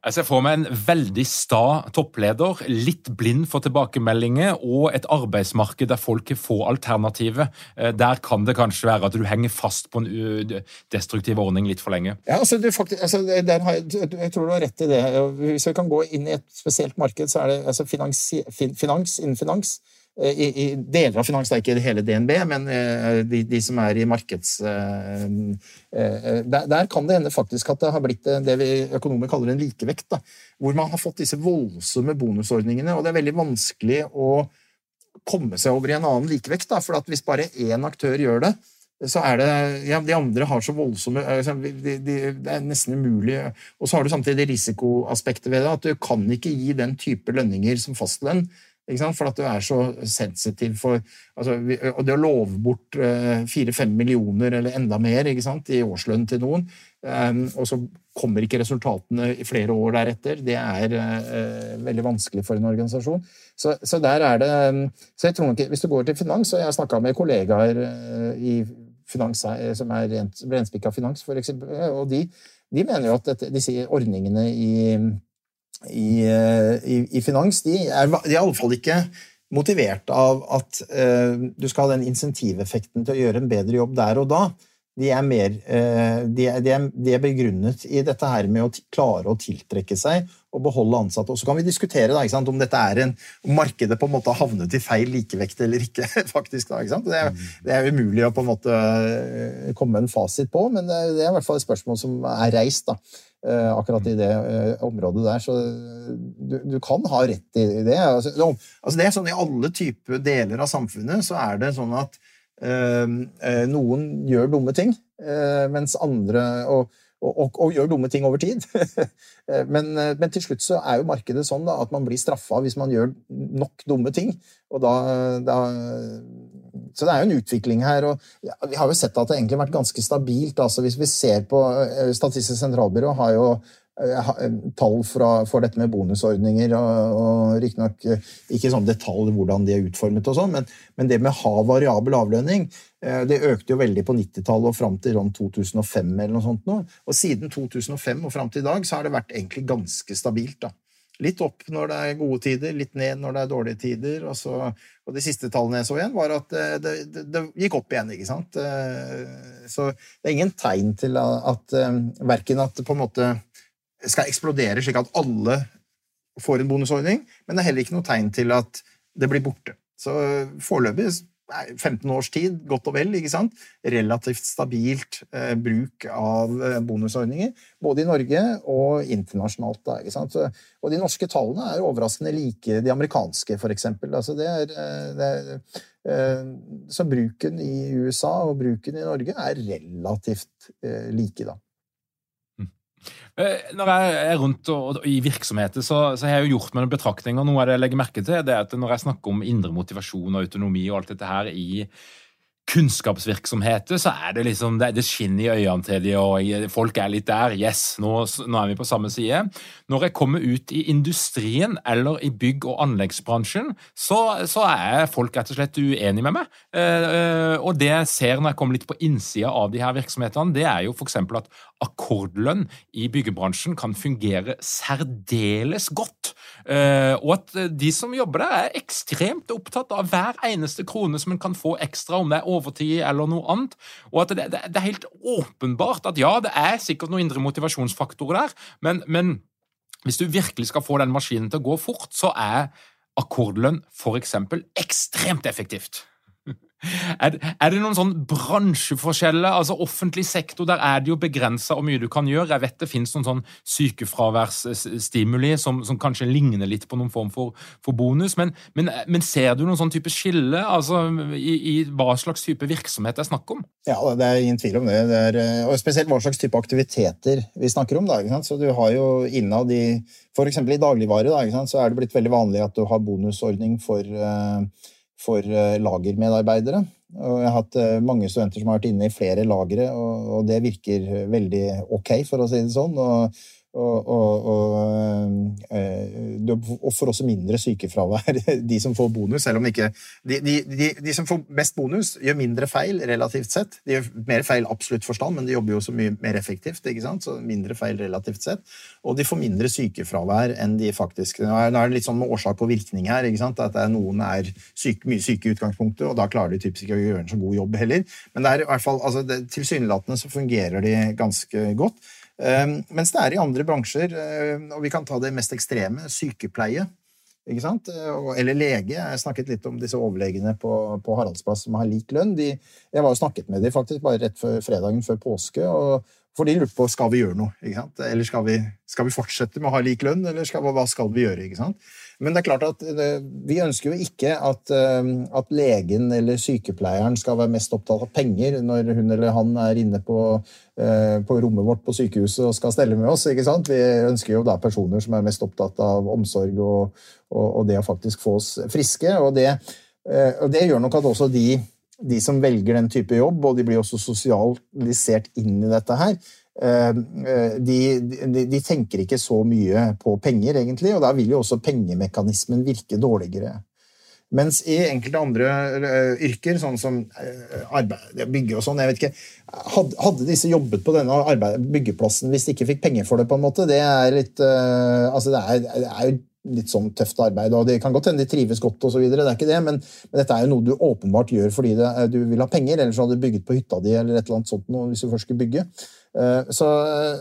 jeg ser for meg en veldig sta toppleder, litt blind for tilbakemeldinger og et arbeidsmarked der folk har få alternativer. Eh, der kan det kanskje være at du henger fast på en destruktiv ordning litt for lenge. Ja, altså, faktisk, altså jeg, jeg, tror du har rett i det. Hvis vi kan gå inn i et spesielt marked, så er det altså, finans, finans innen finans i, i, deler av finans, det er ikke hele DNB, men eh, de, de som er i markeds... Eh, der, der, kan det hende faktisk at det har blitt det vi økonomer kaller en likevekt. Da, hvor man har fått disse voldsomme bonusordningene, og det er veldig vanskelig å komme seg over i en annen likevekt. Da, for hvis bare én aktør gjør det, så er det ja, De andre har så voldsomme de, de, Det er nesten umulig. Og så har du samtidig risikoaspektet ved det, at du kan ikke gi den type lønninger som fastlønn for at du er så sensitiv for altså, Og det å love bort eh, fire-fem millioner eller enda mer i årslønn til noen, um, og så kommer ikke resultatene i flere år deretter, det er uh, veldig vanskelig for en organisasjon. Så, så, der er det så jeg tror ikke, Hvis du går til finans, og jeg har snakka med kollegaer uh, i finans som er rent, renspikka finans, for eksempel, og de, de mener jo at dette, disse ordningene i i, eh, i, i finans, de er, de er iallfall ikke motivert av at uh, du skal ha den insentiveffekten til å gjøre en bedre jobb der og da. De er, mer, uh, de, er, de, er, begrunnet i dette her med å klare å tiltrekke seg og beholde ansatte. Og så kan vi diskutere da, om dette er en, om markedet på en måte har havnet i feil likevekt eller ikke. *laughs* faktisk da, det, det, er, umulig å på en måte eh, komme med en fasit på, men det er, i hvert fall et spørsmål som er reist. da eh, akkurat i det området der. Så du, du, kan ha rett i det. Altså, altså det er sånn I alle typer deler av samfunnet så er det sånn at øh, noen gjør dumme ting, øh, mens andre og, og, og, og, gjør dumme ting over tid. *laughs* men, men, til slutt så er jo markedet sånn da, at man blir straffa hvis man gjør nok dumme ting. Og da, da, så det er jo en utvikling her. og Vi har jo sett at det egentlig har vært ganske stabilt. altså Hvis vi ser på eh, Statistisk sentralbyrå har jo Eh, tall fra, for dette med bonusordninger. og, og Riktignok eh, ikke sånn detalj hvordan de er utformet, og sånn, men, men, det med ha variabel avlønning eh, det økte jo veldig på 90-tallet og fram til 2005. eller noe sånt nå. Og Siden 2005 og fram til i dag så har det vært egentlig ganske stabilt. da. Litt opp når det er gode tider, litt ned når det er dårlige tider. Og, så, og De siste tallene jeg så igjen, var at det, det, det, gikk opp igjen. ikke sant? Så det er ingen tegn til at, at verken at det på en måte skal eksplodere, slik at alle får en bonusordning. Men det er heller ikke noe tegn til at det blir borte. Så foreløpig 15 års tid, godt og vel. ikke sant? Relativt stabilt eh, bruk av eh, bonusordninger, både i Norge og internasjonalt. Da, ikke sant? Og de norske tallene er overraskende like de amerikanske, f.eks. Altså det er, eh, det er eh, så bruken i USA og bruken i Norge er relativt eh, like, da. Eh, når jeg er rundt og, og, i virksomheter, så, så, har jeg jo gjort meg noen betraktninger. Noe av det jeg legger merke til, det er at når jeg snakker om indre motivasjon og autonomi og alt dette her i kunnskapsvirksomheter, så er det liksom det, det skinner i øynene til de, og folk er litt der. Yes, nå, nå, er vi på samme side. Når jeg kommer ut i industrien eller i bygg- og anleggsbransjen, så, så er folk rett og slett uenige med meg. Eh, eh og det jeg ser når jeg kommer litt på innsida av de her virksomhetene, det er jo f.eks. at akkordlønn i byggebransjen kan fungere særdeles godt. Eh, og at de som jobber der, er ekstremt opptatt av hver eneste krone som en kan få ekstra, om det er overtid eller noe annet. Og at det er helt åpenbart at ja, det er sikkert noen indre motivasjonsfaktorer der, men, men hvis du virkelig skal få den maskinen til å gå fort, så er akkordlønn f.eks. ekstremt effektivt. Er, er, det noen sånn bransjeforskjeller? Altså Offentlig sektor, der er det jo begrensa hvor mye du kan gjøre. Jeg vet det finnes noen sånn sykefraværsstimuli som, som, kanskje ligner litt på noen form for, for bonus, men, men, men, ser du noen sånn type skille altså, i, i, hva slags type virksomhet det er snakk om? Ja, det er ingen tvil om det. det er, og Spesielt hva slags type aktiviteter vi snakker om. Da, Så du har jo innad i F.eks. i dagligvare da, så er det blitt veldig vanlig at du har bonusordning for uh, for eh, lagermedarbeidere. Og jeg har hatt eh, mange studenter som har vært inne i flere lagre, og, det virker veldig ok, for å si det sånn. Og, og, og, og, eh, får også mindre sykefravær, *laughs* de som får bonus. Selv om ikke de, de, de, som får mest bonus, gjør mindre feil relativt sett. De gjør mer feil absolutt forstand, men de jobber jo så mye mer effektivt. ikke sant? Så mindre feil relativt sett. Og de får mindre sykefravær enn de faktisk Nå er det litt sånn med årsak og virkning her. ikke sant? At noen er syke, mye syke i utgangspunktet, og da klarer de typisk ikke å gjøre en så god jobb heller. Men det er i hvert fall, altså, tilsynelatende så fungerer de ganske godt. Ehm, mens det er i andre bransjer, eh, og vi kan ta det mest ekstreme, sykepleie. ikke sant? Eh, eller lege. Jeg snakket litt om disse overlegene på, på Haraldsplass som har lik lønn. De, jeg var jo snakket med dem faktisk bare rett før fredagen før påske. og For de lurte på skal vi gjøre noe. Eller skal vi, skal vi fortsette med å ha lik lønn, eller skal, hva skal vi gjøre? ikke sant? Men det er klart at eh, vi ønsker jo ikke at, at, legen eller sykepleieren skal være mest opptatt av penger når hun eller han er inne på Eh, på rommet vårt på sykehuset og skal stelle med oss. ikke sant? Vi ønsker jo da personer som er mest opptatt av omsorg og, og, og det å faktisk få oss friske. Og det, eh, og det gjør nok at også de, de, som velger den type jobb, og de blir også sosialisert inn i dette her, eh, de, de, de tenker ikke så mye på penger, egentlig, og da vil jo også pengemekanismen virke dårligere. Mens i enkelte andre uh, yrker, sånn som uh, arbeid, bygge og sånn jeg vet ikke, hadde, disse jobbet på denne arbeid, byggeplassen hvis de ikke fikk penger for det? på en måte, Det er litt altså det er, det er, jo litt sånn tøft arbeid. og Det kan godt hende de trives godt, og så videre, det er ikke det, men, men, dette er jo noe du åpenbart gjør fordi det, du vil ha penger, eller så hadde du bygget på hytta di eller et eller annet sånt noe, hvis du først skulle bygge. Eh, så,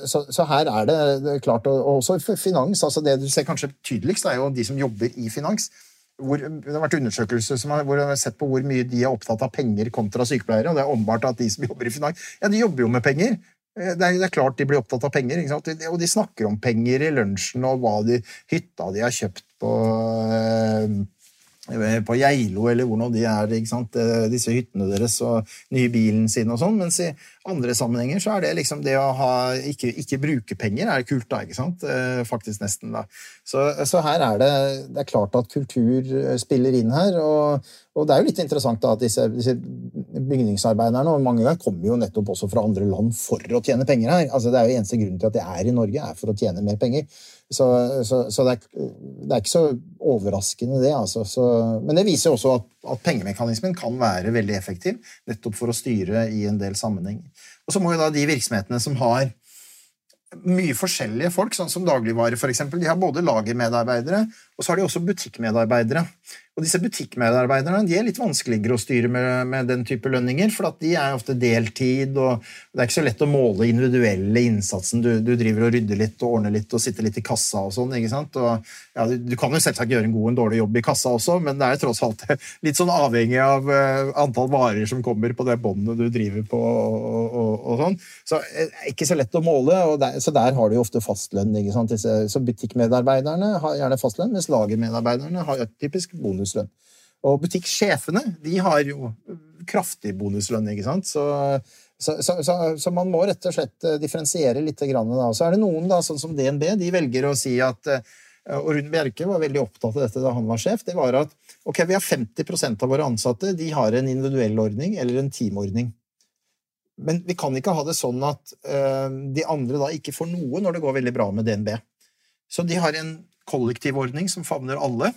så, så her er det, klart, og også finans. altså Det du ser kanskje tydeligst, er jo de som jobber i finans. Hvor, det har vært undersøkelser som har, hvor har sett på hvor mye de er opptatt av penger kontra sykepleiere. og det er åpenbart at de som jobber i finans, ja, de jobber jo med penger. Eh, det er, det er, klart de blir opptatt av penger. Og de snakker om penger i lunsjen og hva de, hytta de har kjøpt på, eh, på Geilo, eller hvor nå de er. Eh, disse hyttene deres og nye bilen sin og sånn. Mens i andre sammenhenger så er det liksom det å ha, ikke, ikke bruke penger er kult, da. ikke sant? Faktisk nesten, da. Så, så her er det, det er klart at kultur spiller inn her. og og det er jo litt interessant da, at disse, disse bygningsarbeiderne og mange ganger kommer jo nettopp også fra andre land for å tjene penger her. Altså, det er jo Eneste grunnen til at de er i Norge, er for å tjene mer penger. Så, så, så det, er, det, er, ikke så overraskende, det. Altså. Så, men det viser også at, at, pengemekanismen kan være veldig effektiv nettopp for å styre i en del sammenhenger. Og så må jo da de virksomhetene som har mye forskjellige folk, sånn som dagligvare f.eks. De har både lagermedarbeidere og så har de også butikkmedarbeidere. Og disse butikkmedarbeiderne de er litt vanskeligere å styre med, med den type lønninger, for de er ofte deltid, og det er ikke så lett å måle individuelle innsatsen. Du, du driver og rydder litt og ordner litt og sitter litt i kassa og sånn. ikke sant? Og, ja, du, du, kan jo selvsagt gjøre en god og en dårlig jobb i kassa også, men det er jo tross alt *laughs* litt sånn avhengig av uh, antall varer som kommer på det båndet du driver på og, og, og sånn. Så uh, ikke så lett å måle, og der, så der har de ofte fastlønn. ikke sant? Disse, så butikkmedarbeiderne har gjerne fastlønn, mens lagermedarbeiderne har typisk bonuslønn. Og butikksjefene de har jo kraftig bonuslønn, ikke sant. Så, så, så, så man må rett og slett eh, differensiere litt. Grann, da. Så er det noen, da, sånn som DNB, de velger å si at eh, og Rune Bjerke var veldig opptatt av dette da han var sjef. det var at ok, Vi har 50% av våre ansatte de har en individuell ordning eller en teamordning. Men vi kan ikke ha det sånn at uh, de andre da ikke får noe når det går veldig bra med DNB. Så de har en kollektivordning som favner alle.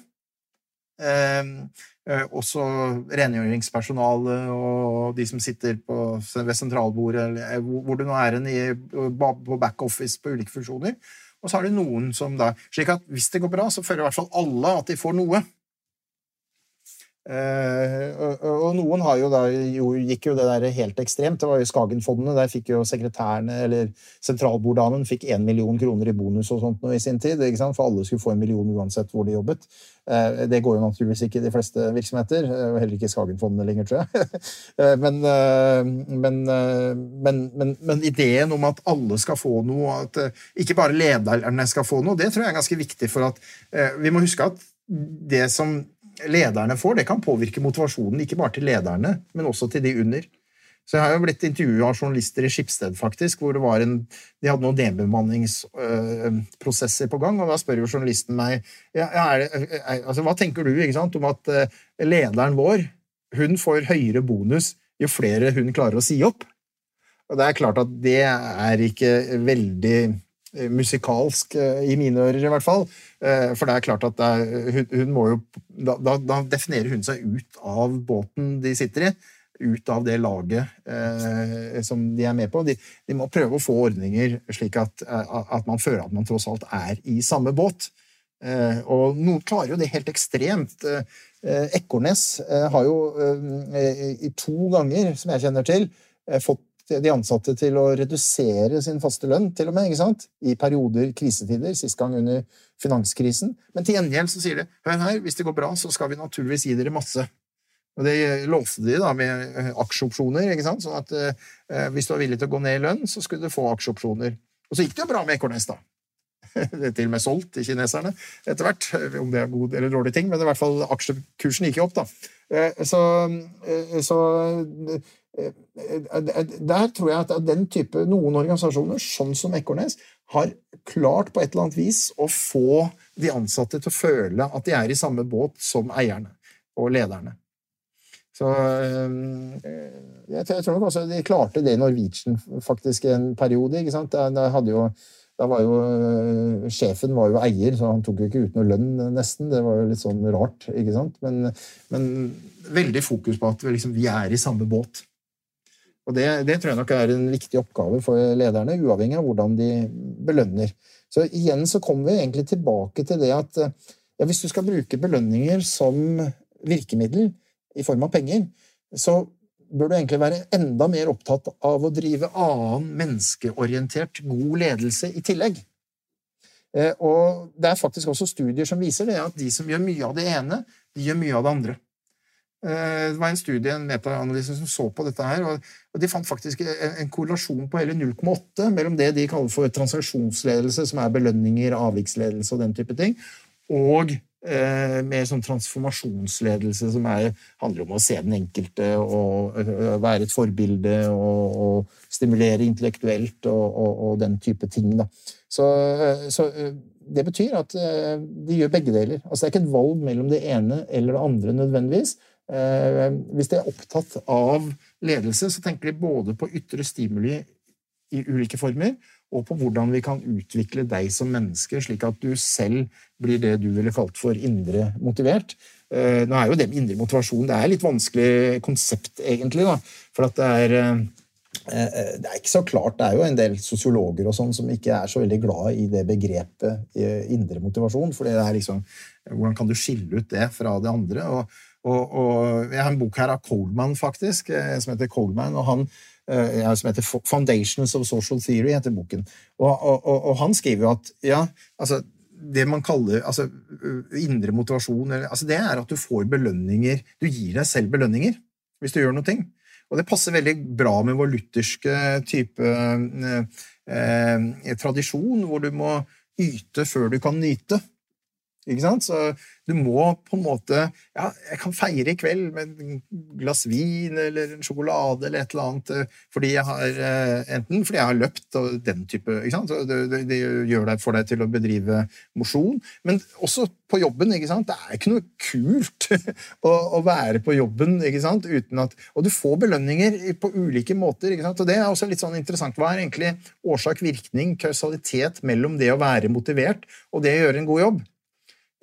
Ehm, eh, også rengjøringspersonale og de som sitter på, ved sentralbordet, eller eh, hvor det nå er en i, på backoffice på ulike funksjoner. Og så har det noen som da Slik at hvis det går bra, så føler i hvert fall alle at de får noe. Uh, og, og, noen har jo da, jo, gikk jo det der helt ekstremt. Det var jo Skagenfondene. Der fikk jo sekretærene, eller sentralborddamen, fikk én million kroner i bonus og sånt noe i sin tid. ikke sant? For alle skulle få en million uansett hvor de jobbet. Uh, det går jo naturligvis ikke i de fleste virksomheter. Uh, heller ikke i Skagenfondene lenger, tror jeg. *laughs* men, men, men, men, ideen om at alle skal få noe, at ikke bare lederne skal få noe, det tror jeg er ganske viktig for at Vi må huske at det som lederne får, det kan påvirke motivasjonen ikke bare til lederne, men også til de under. Så Jeg har jo blitt intervjua av journalister i Skipsted, faktisk, hvor det var en, de hadde noen nedbemanningsprosesser på gang. og Da spør jo journalisten meg ja, er, er, altså, hva tenker du sant, om at uh, lederen vår hun får høyere bonus jo flere hun klarer å si opp. Og Det er klart at det er ikke veldig Eh, musikalsk, eh, i mine ører i hvert fall. Eh, for det er klart at er, hun, hun, må jo da, da, definerer hun seg ut av båten de sitter i. Ut av det laget eh, som de er med på. De, de, må prøve å få ordninger slik at, at, man føler at man tross alt er i samme båt. Eh, og noen klarer jo det helt ekstremt. Eh, Ekornes har jo i to ganger, som jeg kjenner til, fått de ansatte til å redusere sin faste lønn, til og med, ikke sant? i perioder, krisetider, sist gang under finanskrisen. Men til gjengjeld så sier de hør her, hvis det går bra, så skal vi naturligvis gi dere masse. Og det lovte de da med eh, aksjeopsjoner, ikke sant? sånn at eh, hvis du var villig til å gå ned i lønn, så skulle du få aksjeopsjoner. Og så gikk det jo bra med Ekornes, da. *laughs* Det er til og med solgt til kineserne etter hvert. Om det er god eller dårlig ting, men i hvert fall aksjekursen gikk jo opp, da. Eh, så, eh, så Eh, der tror jeg at den type, noen organisasjoner, sånn som Ekornes, har klart på et eller annet vis å få de ansatte til å føle at de er i samme båt som eierne og lederne. Så jeg tror nok også de klarte det i Norwegian faktisk en periode. ikke sant? Da, hadde jo, da var jo eh, Sjefen var jo eier, så han tok jo ikke ut noe lønn, nesten. Det var jo litt sånn rart. ikke sant? Men, men veldig fokus på at liksom, vi er i samme båt. Og det, det, tror jeg nok er en viktig oppgave for lederne, uavhengig av hvordan de belønner. Så igjen så kommer vi egentlig tilbake til det at ja, hvis du skal bruke belønninger som virkemiddel i form av penger, så bør du egentlig være enda mer opptatt av å drive annen menneskeorientert god ledelse i tillegg. Eh, og det er faktisk også studier som viser det, at de som gjør mye av det ene, de gjør mye av det andre. Eh, det var en studie, en metaanalyse, som så på dette her, og de fant faktisk en korrelasjon på hele 0,8 mellom det de kaller for transaksjonsledelse, som er belønninger, avviksledelse og den type ting, og mer sånn transformasjonsledelse, som er, handler om å se den enkelte og uh, være et forbilde og, og stimulere intellektuelt og, og, og, den type ting. Så, så det betyr at de gjør begge deler. Altså, det er ikke et valg mellom det ene eller det andre nødvendigvis. Hvis de er opptatt av ledelse, så tenker de både på ytre stimuli i ulike former, og på hvordan vi kan utvikle deg som menneske, slik at du selv blir det du ville kalt for indre motivert. Eh, nå er jo det med indre motivasjon det er litt vanskelig konsept, egentlig. Da, for det er, eh, eh, det er ikke så klart. Det er jo en del sosiologer og sånn som ikke er så veldig glad i det begrepet indre motivasjon. For det er liksom Hvordan kan du skille ut det fra det andre? Og, og, og Jeg har en bok her av Coleman, faktisk, som heter Coleman. og han som heter 'Foundations of Social Theory', heter boken. Og, og, og, og han skriver jo at ja, altså, det man kaller altså, indre motivasjon altså, Det er at du får belønninger Du gir deg selv belønninger hvis du gjør noe. Og det passer veldig bra med vår lutherske type eh, eh, tradisjon, hvor du må yte før du kan nyte. Ikke sant? Så du må på en måte Ja, jeg kan feire i kveld med et glass vin eller en sjokolade eller et eller annet eh, fordi jeg har eh, Enten fordi jeg har løpt og den type ikke sant? Det, det, det gjør deg for deg til å bedrive mosjon, men også på jobben. ikke sant? Det er ikke noe kult *laughs* å, å, være på jobben ikke sant? uten at Og du får belønninger på ulike måter. ikke sant? Og det er også litt sånn interessant. Hva er egentlig årsak-virkning, kausalitet, mellom det å være motivert og det å gjøre en god jobb?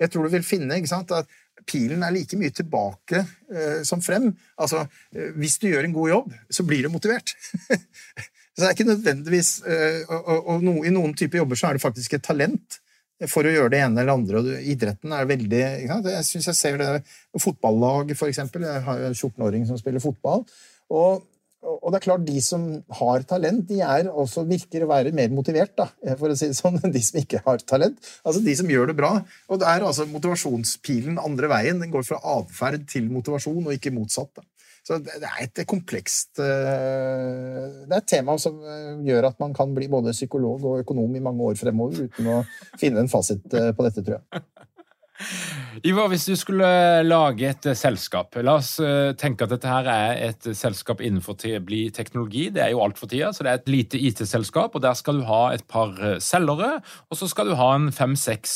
Jeg tror du vil finne sant, at pilen er like mye tilbake eh, som frem. Altså, eh, hvis du gjør en god jobb, så blir du motivert. *laughs* så det er ikke nødvendigvis eh, Og, og no, i noen typer jobber så er det faktisk et talent for å gjøre det ene eller andre. og Idretten er veldig Jeg syns jeg ser det Fotballag, for eksempel. Jeg har en 14-åring som spiller fotball. Og og det er klart, de som har talent, de er også virker å være mer motivert, da, for å si det sånn, enn de som ikke har talent. Altså de som gjør det bra. Og det er altså motivasjonspilen andre veien. Den går fra atferd til motivasjon, og ikke motsatt. da. Så det er et komplekst eh, Det er et tema som eh, gjør at man kan bli både psykolog og økonom i mange år fremover uten å finne en fasit eh, på dette, tror jeg. Ivar, hvis du skulle lage et eh, selskap La oss eh, tenke at dette her er et selskap innenfor bli teknologi. Det er jo alt for tida, så det er et lite IT-selskap. og Der skal du ha et par eh, selgere, og så skal du ha en fem-seks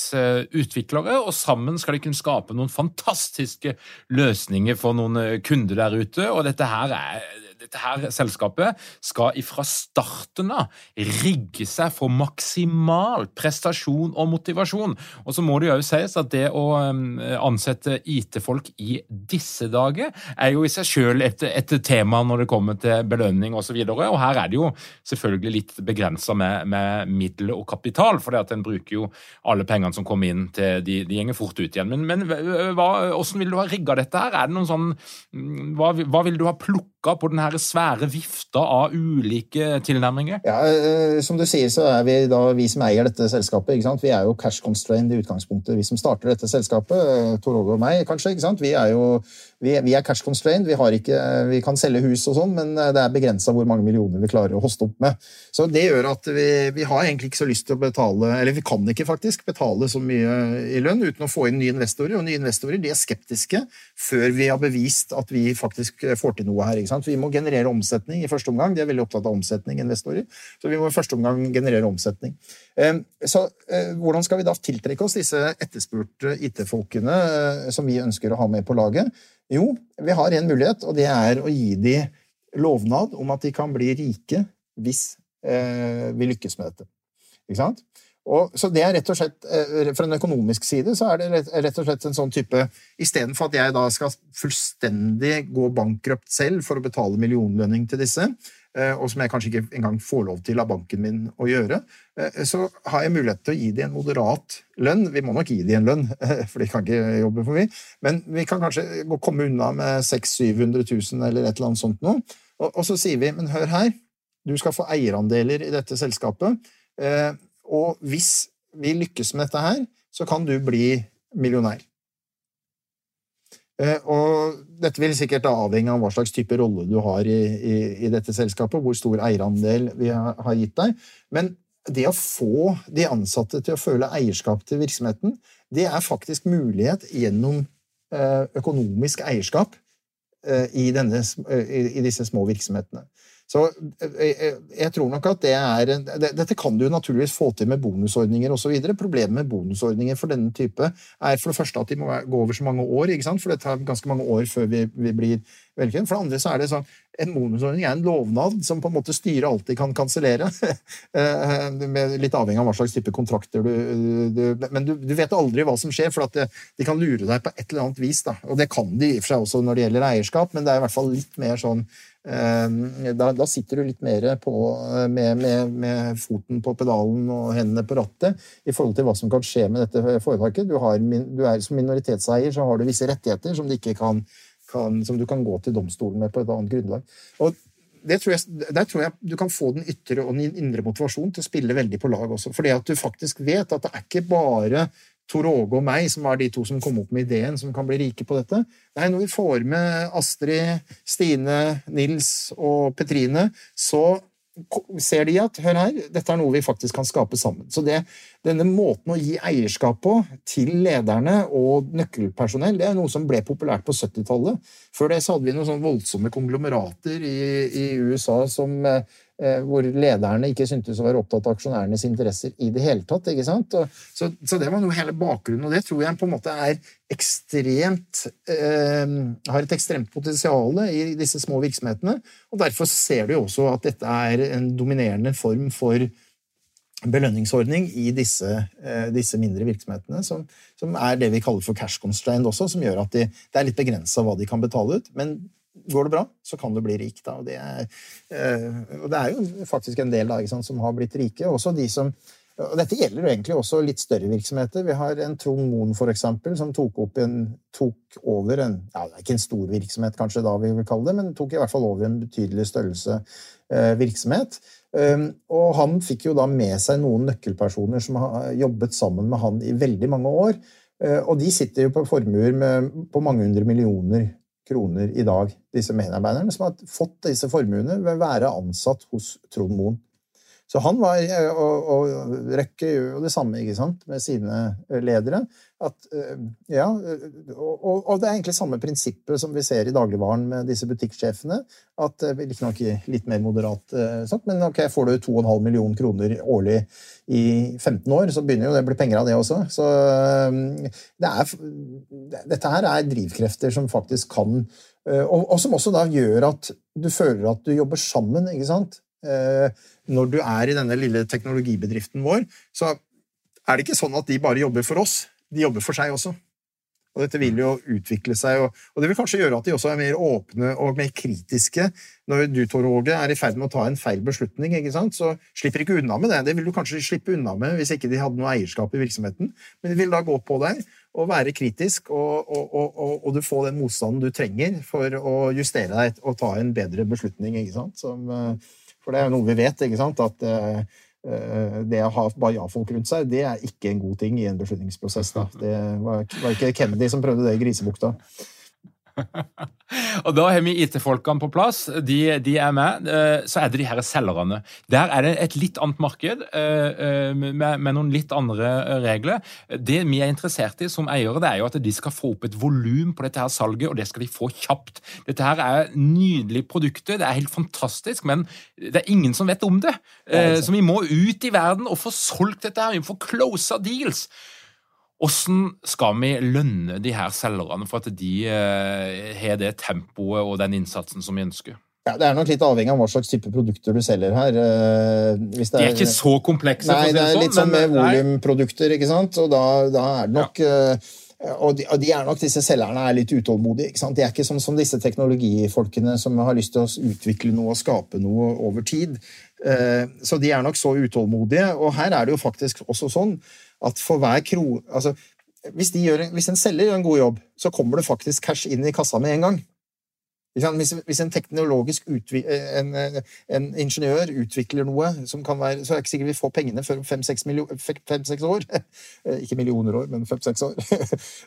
utviklere. og Sammen skal de kunne skape noen fantastiske løsninger for noen kunder der ute. og dette her er dette her selskapet skal ifra starten av rigge seg for maksimal prestasjon og motivasjon. Og så må det jo sies at det å ansette IT-folk i disse dager er jo i seg sjøl et, et, tema når det kommer til belønning osv. Og, så og her er det jo selvfølgelig litt begrensa med, med middel og kapital, for en bruker jo alle pengene som kommer inn til de, de gjenger fort ut igjen. Men, men hva, hvordan vil du ha rigga dette her? Er det noen sånn, hva, hva vil du ha plukka på denne svære vifta av ulike tilnærminger? Ja, eh, Som du sier, så er vi da vi som eier dette selskapet. ikke sant? Vi er jo cash constrained i utgangspunktet, vi som starter dette selskapet. Eh, Tor Åge og meg, kanskje. ikke sant? Vi er jo vi, vi er cash constrained. Vi, ikke, vi, kan selge hus og sånn, men eh, det er begrensa hvor mange millioner vi klarer å hoste opp med. Så det gjør at vi, vi, har egentlig ikke så lyst til å betale Eller vi kan ikke faktisk betale så mye i lønn uten å få inn nye investorer. Og nye investorer de er skeptiske før vi har bevist at vi faktisk får til noe her. Vi må generere omsetning i første omgang. De er veldig opptatt av omsetning, investorer. Så vi må i første omgang generere omsetning. Eh, så eh, hvordan skal vi da tiltrekke oss disse etterspurte IT-folkene som vi ønsker å ha med på laget? Jo, vi har en mulighet, og det er å gi dem lovnad om at de kan bli rike hvis eh, vi lykkes med dette. Ikke sant? Og, så det er rett og slett, eh, Fra en økonomisk side så er det rett, og slett en sånn type Istedenfor at jeg da skal fullstendig gå bankrupt selv for å betale millionlønning til disse, eh, og som jeg kanskje ikke engang får lov til av banken min å gjøre, eh, så har jeg mulighet til å gi dem en moderat lønn. Vi må nok gi dem en lønn, *laughs* for de kan ikke jobbe for mye, men vi kan kanskje komme unna med 600 000-700 000 eller et eller annet sånt noe. Og, så sier vi men hør her, du skal få eierandeler i dette selskapet, og hvis vi lykkes med dette her, så kan du bli millionær. Eh, og dette vil sikkert avhenge av hva slags type rolle du har i, i, i dette selskapet, hvor stor eierandel vi har, gitt deg. Men det å få de ansatte til å føle eierskap til virksomheten, det er faktisk mulighet gjennom eh, økonomisk eierskap eh, i, denne, i disse små virksomhetene. Så eh, eh, jeg tror nok at det er Dette kan du naturligvis få til med bonusordninger osv. Problemet med bonusordninger for denne type er for det første at de må gå over så mange år, for det tar ganske mange år før vi, vi blir velkjent. For det andre så er det sånn en bonusordning er en lovnad som på en måte styret alltid kan kansellere. *laughs* Eh, litt avhengig av hva slags type kontrakter du, du Men du, du, vet aldri hva som skjer, for at de kan lure deg på et eller annet vis. Da. Og det kan de i og for seg også når det gjelder eierskap, men det er i hvert fall litt mer sånn eh, da, da sitter du litt mer på, med, med, med, foten på pedalen og hendene på rattet i forhold til hva som kan skje med dette foretaket. Du, har, du er Som minoritetseier så har du visse rettigheter som, du ikke kan, kan, som du kan gå til domstolen med på et annet grunnlag. Og tror jeg, der tror jeg du kan få den ytre og den indre motivasjonen til å spille veldig på lag også. Fordi at du faktisk vet at det er ikke bare Tor Åge og meg, som var de to som kom opp med ideen, som kan bli rike på dette. Nei, når vi får med Astrid, Stine, Nils og Petrine, så ser de at hør her, dette er noe vi faktisk kan skape sammen. Så det, denne måten å gi eierskap på til lederne og nøkkelpersonell, det er noe som ble populært på 70-tallet. Før det så hadde vi noen sånne voldsomme konglomerater i, i USA som eh, hvor lederne ikke syntes å være opptatt av aksjonærenes interesser i det hele tatt. ikke sant? Så, så, det var noe hele bakgrunnen, og det tror jeg på en måte er ekstremt eh, Har et ekstremt potensial i disse små virksomhetene. og Derfor ser du jo også at dette er en dominerende form for belønningsordning i disse, eh, disse mindre virksomhetene, som, som, er det vi kaller for cash constrained også, som gjør at de, det er litt begrensa hva de kan betale ut. men går det bra, så kan du bli rik. Da. Og, det er, øh, og det er jo faktisk en del da, sant, som har blitt rike. Også de som og Dette gjelder jo egentlig også litt større virksomheter. Vi har en Trond Moen for eksempel, som tok, en, tok over en ja, det er ikke en stor virksomhet, kanskje da vi vil kalle det, men tok i hvert fall over en betydelig størrelse eh, virksomhet. Um, og han fikk jo da med seg noen nøkkelpersoner som har jobbet sammen med han i veldig mange år. Uh, og de sitter jo på formuer på mange hundre millioner kroner i dag, disse medarbeiderne, som har fått disse formuene ved å være ansatt hos Trond Moen. Så han var, og, og Røkke gjør jo det samme ikke sant, med sine ledere. At, ja, og, og, det er egentlig samme prinsippet som vi ser i dagligvaren med disse butikksjefene. At Riktignok litt mer moderat, sagt, men ok, får du 2,5 millioner kroner årlig i 15 år, så begynner jo det å bli penger av det også. Så det er, dette her er drivkrefter som faktisk kan og, og som også da gjør at du føler at du jobber sammen. ikke sant? Eh, når du er i denne lille teknologibedriften vår, så er det ikke sånn at de bare jobber for oss. De jobber for seg også. Og dette vil jo utvikle seg, og, det vil kanskje gjøre at de også er mer åpne og mer kritiske. Når du, Tor Åge, er i ferd med å ta en feil beslutning, ikke sant? så slipper ikke unna med det. Det vil du kanskje slippe unna med hvis ikke de hadde noe eierskap i virksomheten. Men de vil da gå på deg og være kritisk, og, og, og du får den motstanden du trenger for å justere deg og ta en bedre beslutning. ikke sant? Som, uh, for det er jo noe vi vet, ikke sant, at uh, det å ha bare ja-folk rundt seg, det er ikke en god ting i en beslutningsprosess. Da. Det var, var ikke Kennedy som prøvde det i Grisebukta. Og Da har vi IT-folkene på plass. De, de, er med. Eh, så er det de her selgerne. Der er det et litt annet marked eh, eh, med, med noen litt andre regler. Det vi er interessert i som eiere, det er jo at de skal få opp et volum på dette her salget, og det skal de få kjapt. Dette her er nydelige produkter, det er helt fantastisk, men det er ingen som vet om det. Så vi må ut i verden og få solgt dette her. Vi må få closa deals. Hvordan skal vi lønne de her selgerne for at de eh, har det tempoet og den innsatsen som vi ønsker? Ja, Det er nok litt avhengig av hva slags type produkter du selger her. Eh, er, de er ikke så komplekse? Nei, det er litt sånn med volumprodukter, ikke sant. Og da, da, er det nok ja. og de, og de, er nok, disse selgerne er litt utålmodige. ikke sant? De er ikke som, som disse teknologifolkene som har lyst til å utvikle noe og skape noe over tid. Eh, så de er nok så utålmodige. Og her er det jo faktisk også sånn at for hver kro... Altså, hvis, gjør, hvis en selger gjør en god jobb, så kommer det faktisk cash inn i kassa med en gang. Hvis, en teknologisk en, en, ingeniør utvikler noe som kan være Så er det ikke sikkert vi får pengene før om fem-seks år. *laughs* ikke millioner år, men fem-seks år.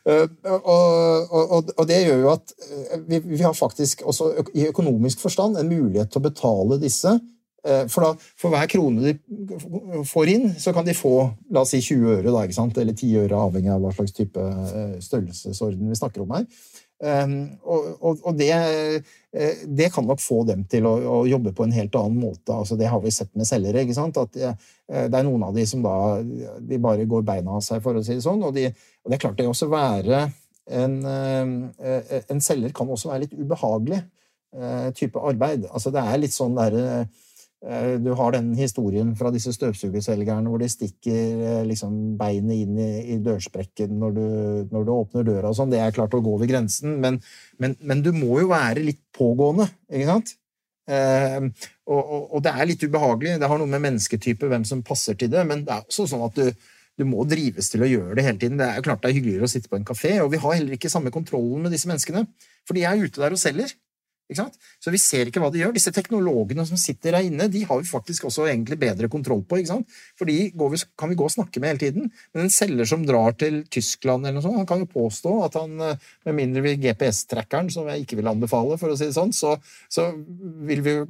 *laughs* og, og, og, det gjør jo at eh, vi, vi, har faktisk også i økonomisk forstand en mulighet til å betale disse. Eh, for, da, for hver krone de får inn, så kan de få la oss si 20 øre, da, eller 10 øre, avhengig av hva slags type eh, størrelsesorden vi snakker om her. Ehm, og, og, og det, eh, det, kan nok få dem til å, å, jobbe på en helt annen måte. Altså, det har vi sett med selgere. At det, er noen av de som da de bare går beina av seg, for å si det sånn. Og, de, og det er klart det også være en, en selger kan også være litt ubehagelig type arbeid. Altså, det er litt sånn derre du har den historien fra disse støvsugerselgerne hvor de stikker eh, liksom beinet inn i, i dørsprekken når du, når du, åpner døra og sånn. Det er klart å gå over grensen, men, men, men, du må jo være litt pågående, ikke sant? Eh, og, og, og, det er litt ubehagelig. Det har noe med mennesketype, hvem som passer til det, men det er også sånn at du, du må drives til å gjøre det hele tiden. Det er klart det er hyggeligere å sitte på en kafé, og vi har heller ikke samme kontrollen med disse menneskene. For de er ute der og selger. Så vi ser ikke hva de gjør. Disse teknologene som sitter der inne, de har vi faktisk også egentlig bedre kontroll på. ikke sant? For de vi, kan vi gå og snakke med hele tiden. Men en selger som drar til Tyskland, eller noe sånt, han kan jo påstå at han, eh, med mindre vi GPS-trackeren, som jeg ikke vil anbefale, for å si det sånn, så, så vil vi jo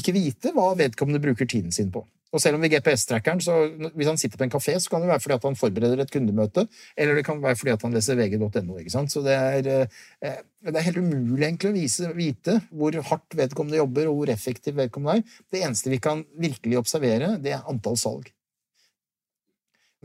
ikke vite hva vedkommende bruker tiden sin på. Og selv om vi GPS-trackeren, så hvis han sitter på en kafé, så kan det være fordi at han forbereder et kundemøte, eller det kan være fordi at han leser vg.no. ikke sant? Så det er, eh, det er helt umulig egentlig å vise, vite hvor hardt vedkommende jobber, og hvor effektiv vedkommende er. Det eneste vi kan virkelig observere, det er antall salg.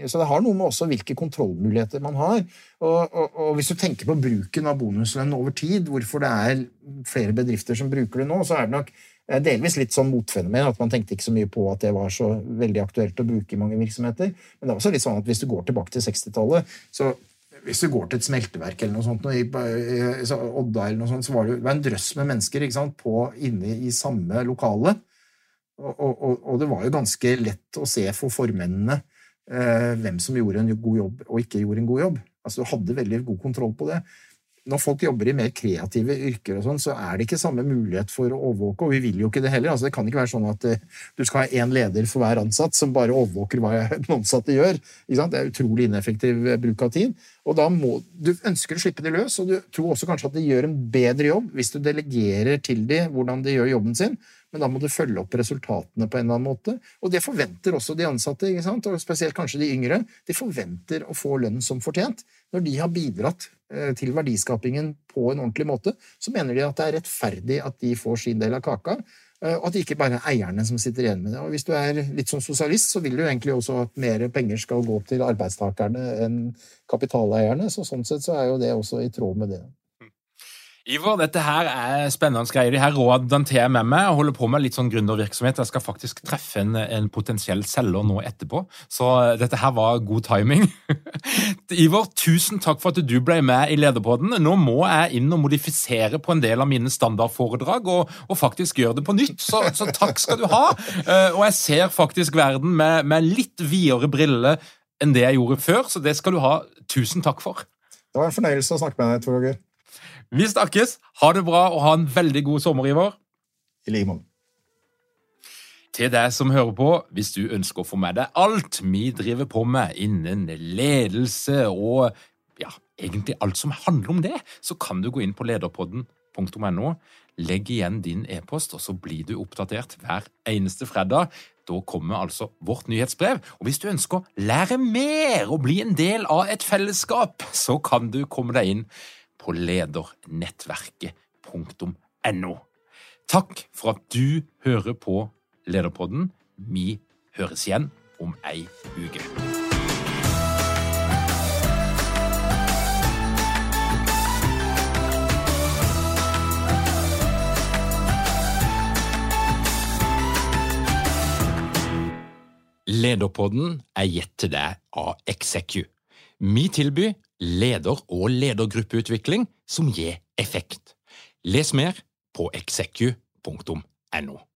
Så det har noe med også hvilke kontrollmuligheter man har. Og, og, og, hvis du tenker på bruken av bonuslønn over tid, hvorfor det er flere bedrifter som bruker det nå, så er det nok delvis litt sånn motfenomen, at man tenkte ikke så mye på at det var så veldig aktuelt å bruke i mange virksomheter. Men det er også litt sånn at hvis du går tilbake til 60-tallet, så hvis du går til et smelteverk eller noe sånt, i, Odda eller noe sånt, så var det, en drøss med mennesker på, inne i samme lokale. Og, og, og, det var jo ganske lett å se for formennene eh, hvem som gjorde en god jobb og ikke gjorde en god jobb. Altså, Du hadde veldig god kontroll på det når folk jobber i mer kreative yrker, og sånn, så er det ikke samme mulighet for å overvåke. Og vi vil jo ikke det heller. Altså, det kan ikke være sånn at uh, du skal ha én leder for hver ansatt som bare overvåker hva *laughs* den ansatte gjør. Det er utrolig ineffektiv eh, bruk av tid. Og da må, Du ønsker å slippe de løs, og du tror også kanskje at de gjør en bedre jobb hvis du delegerer til de hvordan de gjør jobben sin. Men da må du følge opp resultatene på en eller annen måte. Og det forventer også de ansatte, og spesielt kanskje de yngre. De forventer å få lønn som fortjent når de har bidratt Eh, til verdiskapingen på en ordentlig måte, så mener de at det er rettferdig at de får sin del av kaka, eh, og at det ikke bare er eierne som sitter igjen med det. Og Hvis du er litt sånn sosialist, så vil du egentlig også at mer penger skal gå til arbeidstakerne enn kapitaleierne, så sånn sett så er jo det også i tråd med det. Ivar, dette her er spennende greier. De her rådene til jeg med meg. Jeg holder på med litt sånn gründervirksomhet. Jeg skal faktisk treffe en, en, potensiell selger nå etterpå. Så eh, dette her var god timing. *laughs* Ivor, tusen takk for at du ble med i Lederpodden. Nå må jeg inn og modifisere på en del av mine standardforedrag, og, og faktisk gjøre det på nytt. Så, så, takk skal du ha. Eh, og jeg ser faktisk verden med, med litt videre briller enn det jeg gjorde før, så det skal du ha. Tusen takk for. Det var en fornøyelse å snakke med deg, Tor Roger. Vi snakkes. Ha det bra og ha en veldig god sommer, Ivar. I like måte. Til deg som hører på, hvis du ønsker å få med deg alt vi driver på med innen ledelse og ja, egentlig alt som handler om det, så kan du gå inn på lederpodden.no, legg igjen din e-post, og så blir du oppdatert hver eneste fredag. Da kommer altså vårt nyhetsbrev. Og hvis du ønsker å lære mer og bli en del av et fellesskap, så kan du komme deg inn på ledernettverket.no. Takk for at du hører på Lederpodden. Vi høres igjen om ei uke. Lederpodden er gitt til deg av Execu. Vi tilbyr leder- og ledergruppeutvikling som gir effekt. Les mer på execu.no.